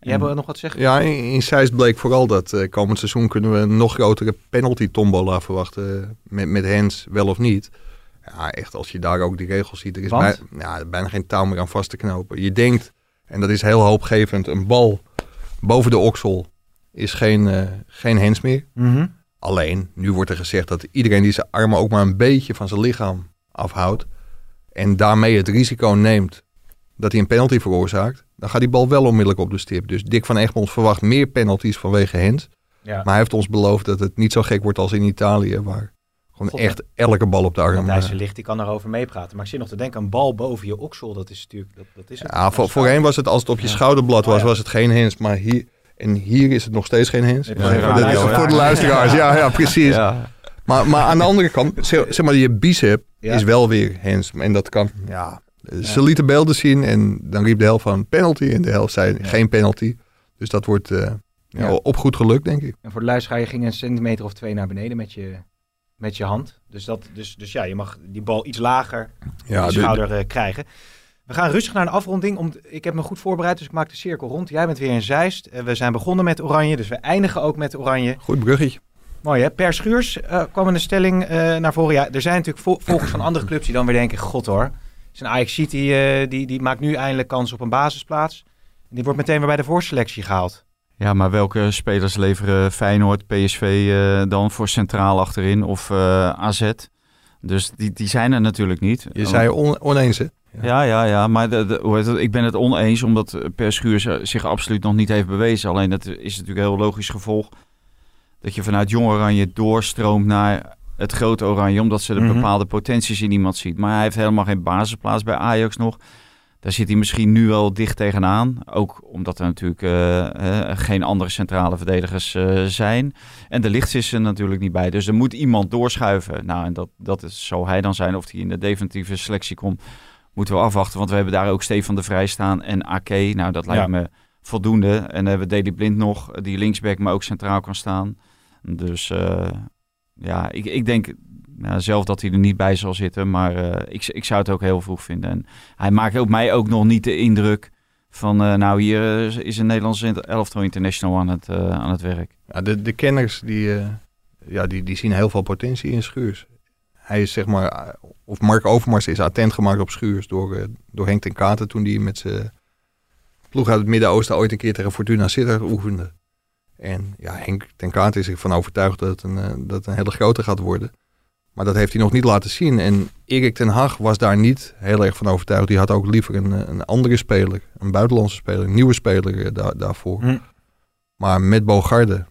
jij wil nog wat zeggen? Ja, in, in Zeist bleek vooral dat uh, komend seizoen kunnen we een nog grotere penalty tombola verwachten. Met, met hands, wel of niet. Ja, echt als je daar ook die regels ziet. Er is bij, ja, bijna geen touw meer aan vast te knopen. Je denkt, en dat is heel hoopgevend, een bal boven de oksel is geen, uh, geen hands meer. Mm -hmm. Alleen, nu wordt er gezegd dat iedereen die zijn armen ook maar een beetje van zijn lichaam afhoudt. En daarmee het risico neemt dat hij een penalty veroorzaakt. Dan gaat die bal wel onmiddellijk op de stip. Dus Dick van Egmond verwacht meer penalties vanwege hands. Ja. Maar hij heeft ons beloofd dat het niet zo gek wordt als in Italië. Waar gewoon God, echt elke bal op de arm... Matthijs Licht, die kan erover meepraten. Maar ik zit nog te denken, een bal boven je oksel, dat is natuurlijk... Dat, dat is het. Ja, voor, voorheen was het, als het op je ja. schouderblad was, oh, was het geen hands. Maar hier... En hier is het nog steeds geen. Ja, dat is voor de luisteraars. Ja, ja precies. Ja. Maar, maar aan de andere kant, zeg maar, je bicep is wel weer hands. En dat kan, ja. Ze lieten beelden zien en dan riep de helft van penalty. En de helft zei geen penalty. Dus dat wordt uh, op goed geluk, denk ik. En voor de luisteraar, je ging een centimeter of twee naar beneden met je, met je hand. Dus, dat, dus, dus ja, je mag die bal iets lager ja, je schouder uh, krijgen. We gaan rustig naar een afronding. Om, ik heb me goed voorbereid, dus ik maak de cirkel rond. Jij bent weer in Zeist. We zijn begonnen met oranje, dus we eindigen ook met oranje. Goed bruggetje. Mooi hè. Per Schuurs uh, kwam een stelling uh, naar voren. Ja, er zijn natuurlijk vo volgers van andere clubs die dan weer denken... God hoor, zijn Ajax City uh, die, die maakt nu eindelijk kans op een basisplaats. Die wordt meteen weer bij de voorselectie gehaald. Ja, maar welke spelers leveren Feyenoord, PSV dan voor centraal achterin of AZ? Dus die, die zijn er natuurlijk niet. Je zei on oneens hè? Ja, ja, ja. Maar de, de, hoe heet het? ik ben het oneens omdat Per Schuur zich absoluut nog niet heeft bewezen. Alleen dat is natuurlijk een heel logisch gevolg. Dat je vanuit Jong Oranje doorstroomt naar het grote Oranje. Omdat ze de Mhm. mm -hmm. bepaalde potenties in iemand ziet. Maar hij heeft helemaal geen basisplaats bij Ajax nog. Daar zit hij misschien nu wel dicht tegenaan. Ook omdat er natuurlijk uh, geen andere centrale verdedigers uh, zijn. En de lichts is er natuurlijk niet bij. Dus er moet iemand doorschuiven. Nou, en dat, dat is, zal hij dan zijn of hij in de definitieve selectie komt moeten we afwachten. Want we hebben daar ook Stefan de Vrij staan en AK. Nou, dat lijkt ja. me voldoende. En dan hebben we Deli Blind nog, die linksback, maar ook centraal kan staan. Dus uh, ja, ik, ik denk nou, zelf dat hij er niet bij zal zitten. Maar uh, ik, ik zou het ook heel vroeg vinden. En hij maakt ook mij ook nog niet de indruk van... Uh, nou, hier is een Nederlandse elftal international aan het, aan het werk. Ja, de, de kenners die, ja, die, die zien heel veel potentie in Schuurs hij is zeg maar, of Mark Overmars is attent gemaakt op Schuurs door, uh, door Henk ten Katen toen hij met zijn ploeg uit het Midden-Oosten ooit een keer tegen Fortuna Sittard oefende. En ja, Henk ten Katen is ervan overtuigd dat het, een, uh, dat een hele grote gaat worden. Maar dat heeft hij nog niet laten zien. En Erik ten Hag was daar niet heel erg van overtuigd. Die had ook liever een, een andere speler, een buitenlandse speler, een nieuwe speler daar, daarvoor. Hm. Maar met Bogarde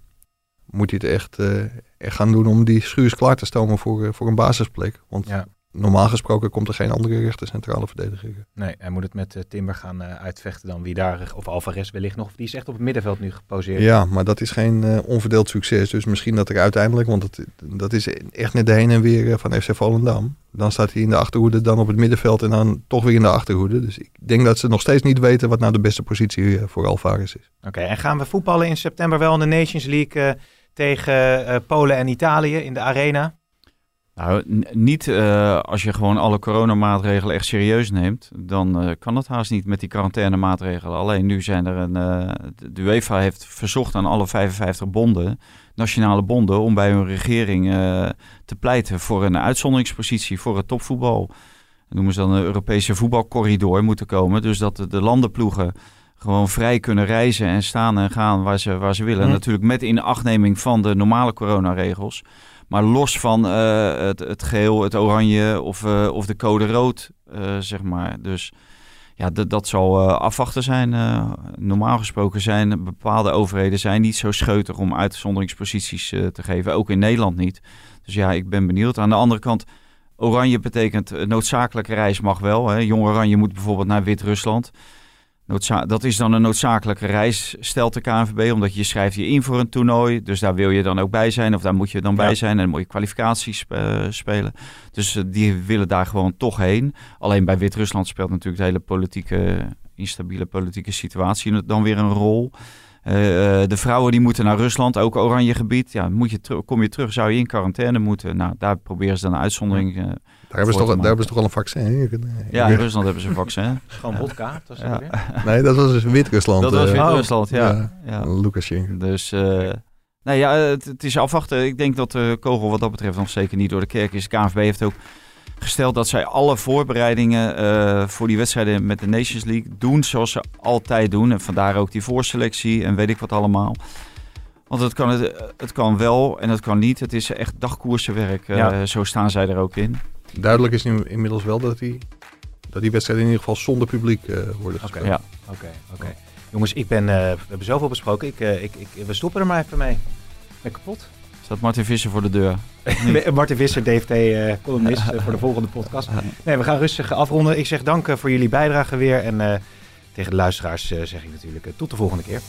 moet hij het echt, uh, echt gaan doen om die schuurs klaar te stomen voor, uh, voor een basisplek. Want ja. normaal gesproken komt er geen andere rechter centrale verdediger. Nee, hij moet het met uh, Timber gaan uitvechten dan wie daar, of Alvarez wellicht nog. Of die is echt op het middenveld nu geposeerd. Ja, maar dat is geen onverdeeld succes. Dus misschien dat er uiteindelijk, want dat, dat is echt net de heen en weer van FC Volendam. Dan staat hij in de achterhoede, dan op het middenveld en dan toch weer in de achterhoede. Dus ik denk dat ze nog steeds niet weten wat nou de beste positie voor Alvarez is. Oké, en gaan we voetballen in september wel in de Nations League tegen Polen en Italië in de arena? Nou, niet uh, als je gewoon alle coronamaatregelen echt serieus neemt, dan uh, kan het haast niet met die quarantainemaatregelen. Alleen nu zijn er een. De UEFA heeft verzocht aan alle 55 bonden, nationale bonden, om bij hun regering te pleiten voor een uitzonderingspositie voor het topvoetbal. Dat noemen ze dan een Europese voetbalcorridor moeten komen. Dus dat de, de landenploegen gewoon vrij kunnen reizen en staan en gaan waar ze, waar ze willen. Mm. Natuurlijk met inachtneming van de normale coronaregels. Maar los van uh, het, het geel, het oranje of, uh, of de code rood, uh, zeg maar. Dus ja, dat zal afwachten zijn. normaal gesproken zijn bepaalde overheden zijn niet zo scheutig om uitzonderingsposities te geven. Ook in Nederland niet. Dus ja, ik ben benieuwd. Aan de andere kant, oranje betekent noodzakelijke reis mag wel. Hè. Jong oranje moet bijvoorbeeld naar Wit-Rusland dat is dan een noodzakelijke reis, stelt de KNVB, omdat je schrijft je in voor een toernooi. Dus daar wil je dan ook bij zijn, of daar moet je dan bij zijn. En dan moet je kwalificaties uh, spelen. Dus uh, die willen daar gewoon toch heen. Alleen bij Wit-Rusland speelt natuurlijk de hele politieke, instabiele politieke situatie dan weer een rol. Uh, de vrouwen die moeten naar Rusland, ook oranje gebied. Ja, moet je kom je terug, zou je in quarantaine moeten. Nou, daar proberen ze dan een uitzondering daar hebben, ze toch, daar hebben ze toch al een vaccin? Ja, in Rusland hebben ze een vaccin. *laughs* Gewoon vodka? Dat ja. *laughs* Nee, dat was dus Wit-Rusland. Dat was eh, Wit-Rusland, ja. ja. ja. Lukashenko. Dus... Uh, nee, ja, het, het, is afwachten. Ik denk dat de kogel wat dat betreft nog zeker niet door de kerk is. De KNVB heeft ook gesteld dat zij alle voorbereidingen uh, voor die wedstrijden met de Nations League doen zoals ze altijd doen. En vandaar ook die voorselectie en weet ik wat allemaal. Want het kan, het, het kan wel en het kan niet. Het is echt dagkoersenwerk. Uh, Zo staan zij er ook in. Duidelijk is nu inmiddels wel dat die, dat die wedstrijden in ieder geval zonder publiek uh, worden gespeeld. Oké, ja. oké, oké. Jongens, ik ben, uh, we hebben zoveel besproken. Ik, uh, ik, ik, we stoppen er maar even mee. Ben kapot. Staat Martin Visser voor de deur? *laughs* Martin Visser, DFT-columnist voor de volgende podcast. *laughs* Nee, we gaan rustig afronden. Ik zeg dank voor jullie bijdrage weer. En tegen de luisteraars zeg ik natuurlijk tot de volgende keer.